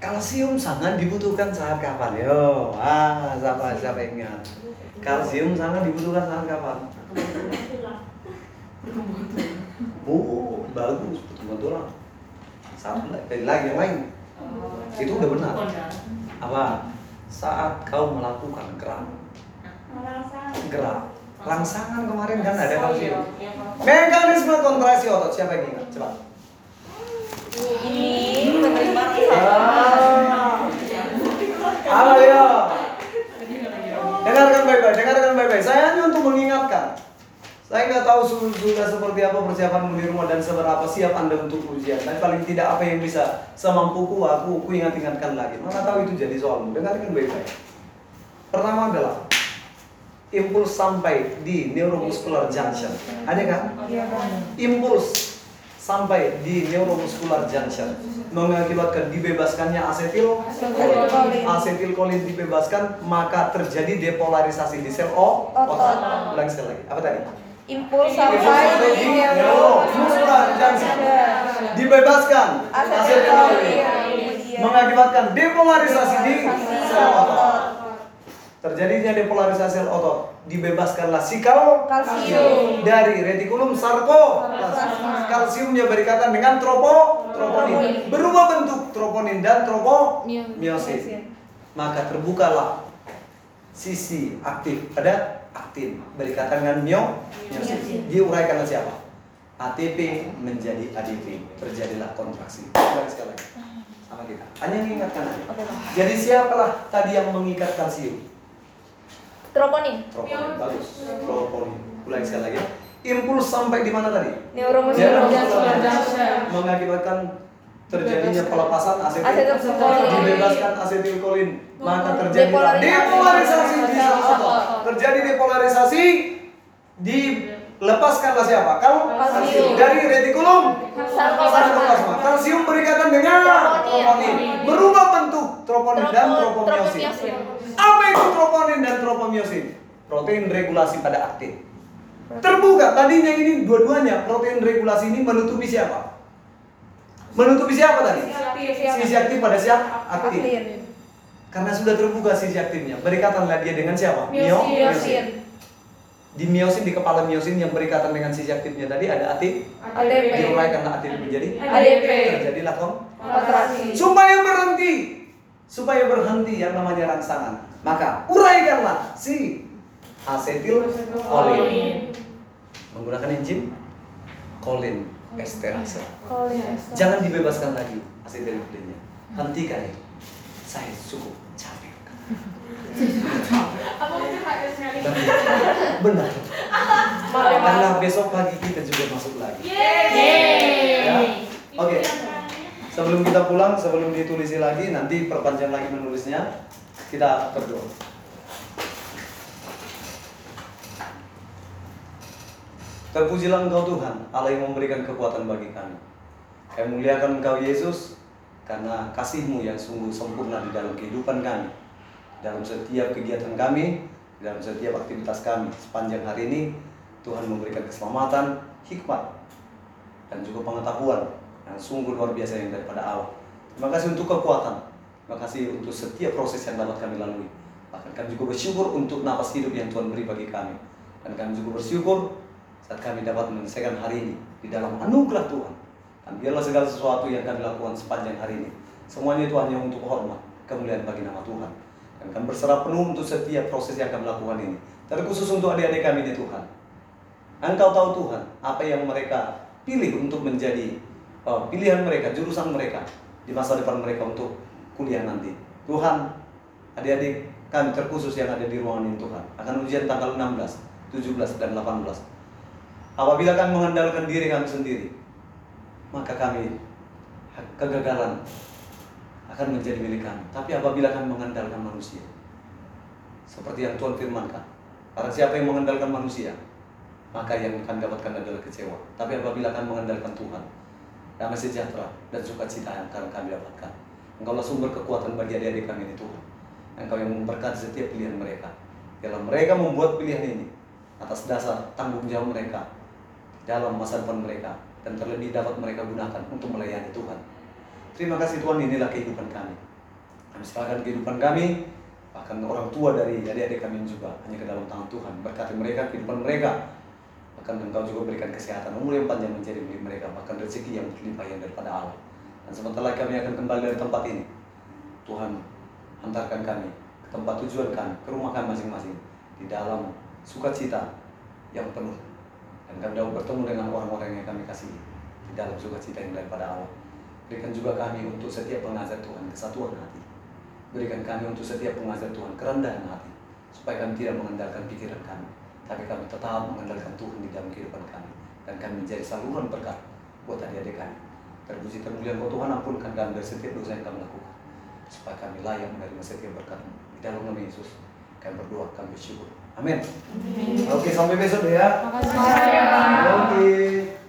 Kalsium sangat dibutuhkan saat kapan? Yo, ah, siapa siapa ingat? Kalsium sangat dibutuhkan saat kapan? Oh, bagus, betul tulang. Satu lagi, lagi yang lain. Itu udah benar. Apa? Saat kau melakukan gerak, gerak, rangsangan kemarin kan ada kalsium. Mekanisme kontraksi otot siapa yang ingat? Coba. Ini menerima. Halo. Dengarkan baik-baik, dengarkan baik-baik. Saya hanya untuk mengingatkan. Saya nggak tahu su- sudah seperti apa persiapanmu di rumah dan seberapa siap Anda untuk ujian. Dan paling tidak apa yang bisa semampuku aku, aku ingat-ingatkan lagi. Mana tahu itu jadi soalmu. Dengarkan baik-baik. Pertama adalah impuls sampai di neuromuscular junction. Ada kan? impuls sampai di neuromuscular junction mengakibatkan dibebaskannya asetil Asetilkolin. asetilkolin dibebaskan maka terjadi depolarisasi di sel o Otot. otot. Ulang sekali lagi. Apa tadi? Impuls sampai di neuromuscular junction dibebaskan asetilkolin Asetilkolin. Kemudian mengakibatkan depolarisasi di sel otot. Terjadinya depolarisasi sel otot, dibebaskanlah sikal Kalsium. dari retikulum sarkoplasma. Kalsiumnya berikatan dengan tropo troponin. Berubah bentuk troponin dan tropomyosin. Maka terbukalah sisi aktif pada aktin berikatan dengan myosin. Diuraikanlah siapa? ATP menjadi ADP. Terjadilah kontraksi. Ulangi sekali lagi. Sama kita. Hanya mengingatkan aja. Jadi siapalah tadi yang mengikat kalsium? Troponin. Troponin bagus. Troponin. Ulangi sekali lagi. Impuls sampai di mana tadi? Neuromuscular. Mengakibatkan terjadinya pelepasan asetil Asetilkolin. dibebaskan asetilkolin maka terjadilah Depolarisasi. depolarisasi di. Terjadi depolarisasi dilepaskanlah siapa? Kal Kalsium. dari retikulum Sarkoplasma. Kalsium berikatan dengan Troponin. troponin. Berubah bentuk troponin dan Tropo- tropomyosin. tropomyosin. Apa itu troponin dan tropomyosin? Protein regulasi pada aktin. Terbuka tadinya ini dua-duanya protein regulasi ini menutupi siapa? Menutupi siapa tadi? Sisi aktif pada siapa? Aktin. Karena sudah terbuka sisi aktifnya, berikatanlah dia dengan siapa? Myosin. Di miosin di kepala miosin yang berikatan dengan sisi aktifnya tadi ada ATP. ATP. Diuraikanlah ATP menjadi ADP. terjadilah Kontraksi. supaya berhenti supaya berhenti yang namanya rangsangan. Maka uraikanlah si asetil kolin. Menggunakan enzim kolin esterase. Jangan dibebaskan lagi asetil kolinnya hentikan itu saya cukup capek. Benar. Karena besok pagi kita juga masuk lagi. Ya. Oke. Sebelum kita pulang, sebelum ditulisi lagi, nanti perpanjang lagi menulisnya. Kita berdoa. Terpujilah Engkau Tuhan, Allah yang memberikan kekuatan bagi kami. Kami muliakan Engkau Yesus, karena kasih-Mu yang sungguh sempurna di dalam kehidupan kami. Dalam setiap kegiatan kami, dalam setiap aktivitas kami sepanjang hari ini, Tuhan memberikan keselamatan, hikmat, dan juga pengetahuan yang sungguh luar biasa yang daripada Allah. Terima kasih untuk kekuatan, terima kasih untuk setiap proses yang dapat kami lalui. Bahkan kami juga bersyukur untuk napas hidup yang Tuhan beri bagi kami. Dan kami juga bersyukur saat kami dapat menyelesaikan hari ini di dalam anugerah Tuhan. Dan biarlah segala sesuatu yang kami lakukan sepanjang hari ini, semuanya itu hanya untuk hormat, kemuliaan bagi nama Tuhan. Dan kami berserah penuh untuk setiap proses yang kami lakukan ini. Terkhusus untuk adik-adik kami ini Tuhan. Engkau tahu Tuhan apa yang mereka pilih untuk menjadi uh, pilihan mereka, jurusan mereka di masa depan mereka untuk kuliah nanti. Tuhan, adik-adik kami terkhusus yang ada di ruangan ini Tuhan akan ujian tanggal 16, 17 dan 18. Apabila kami mengandalkan diri kami sendiri, maka kami kegagalan akan menjadi milik kami. Tapi apabila kami mengandalkan manusia, seperti yang Tuhan firmankan, para siapa yang mengandalkan manusia, maka yang kami dapatkan adalah kecewa. Tapi apabila kami mengandalkan Tuhan, damai sejahtera dan sukacita yang akan kami dapatkan. Engkaulah sumber kekuatan bagi adik-adik kami ini Tuhan. Engkau yang memberkati setiap pilihan mereka. Dalam mereka membuat pilihan ini atas dasar tanggung jawab mereka dalam masa depan mereka dan terlebih dapat mereka gunakan untuk melayani Tuhan. Terima kasih Tuhan inilah kehidupan kami. Kami serahkan kehidupan kami bahkan orang tua dari adik-adik kami juga hanya ke dalam tangan Tuhan. Berkati mereka kehidupan mereka bahkan engkau juga berikan kesehatan umur yang panjang menjadi milik mereka bahkan rezeki yang berlimpah yang daripada Allah. Dan sebentar lagi kami akan kembali dari tempat ini. Tuhan hantarkan kami ke tempat tujuan kami ke rumah kami masing-masing di dalam sukacita yang penuh. Dan kami dapat bertemu dengan orang-orang yang kami kasihi di dalam sukacita yang daripada Allah. Berikan juga kami untuk setiap pengajar Tuhan kesatuan hati. Berikan kami untuk setiap pengajar Tuhan kerendahan hati supaya kami tidak mengandalkan pikiran kami tapi kami tetap mengandalkan Tuhan di dalam kehidupan kami. Dan kami menjadi saluran berkat buat adik-adik kami. Terpuji termulia engkau Tuhan ampunkan kami dari setiap dosa yang kami lakukan. Supaya kami layak menerima setiap berkat di dalam nama Yesus kami berdoa kami bersyukur. Amin. Oke sampai besok ya. Makasih. oke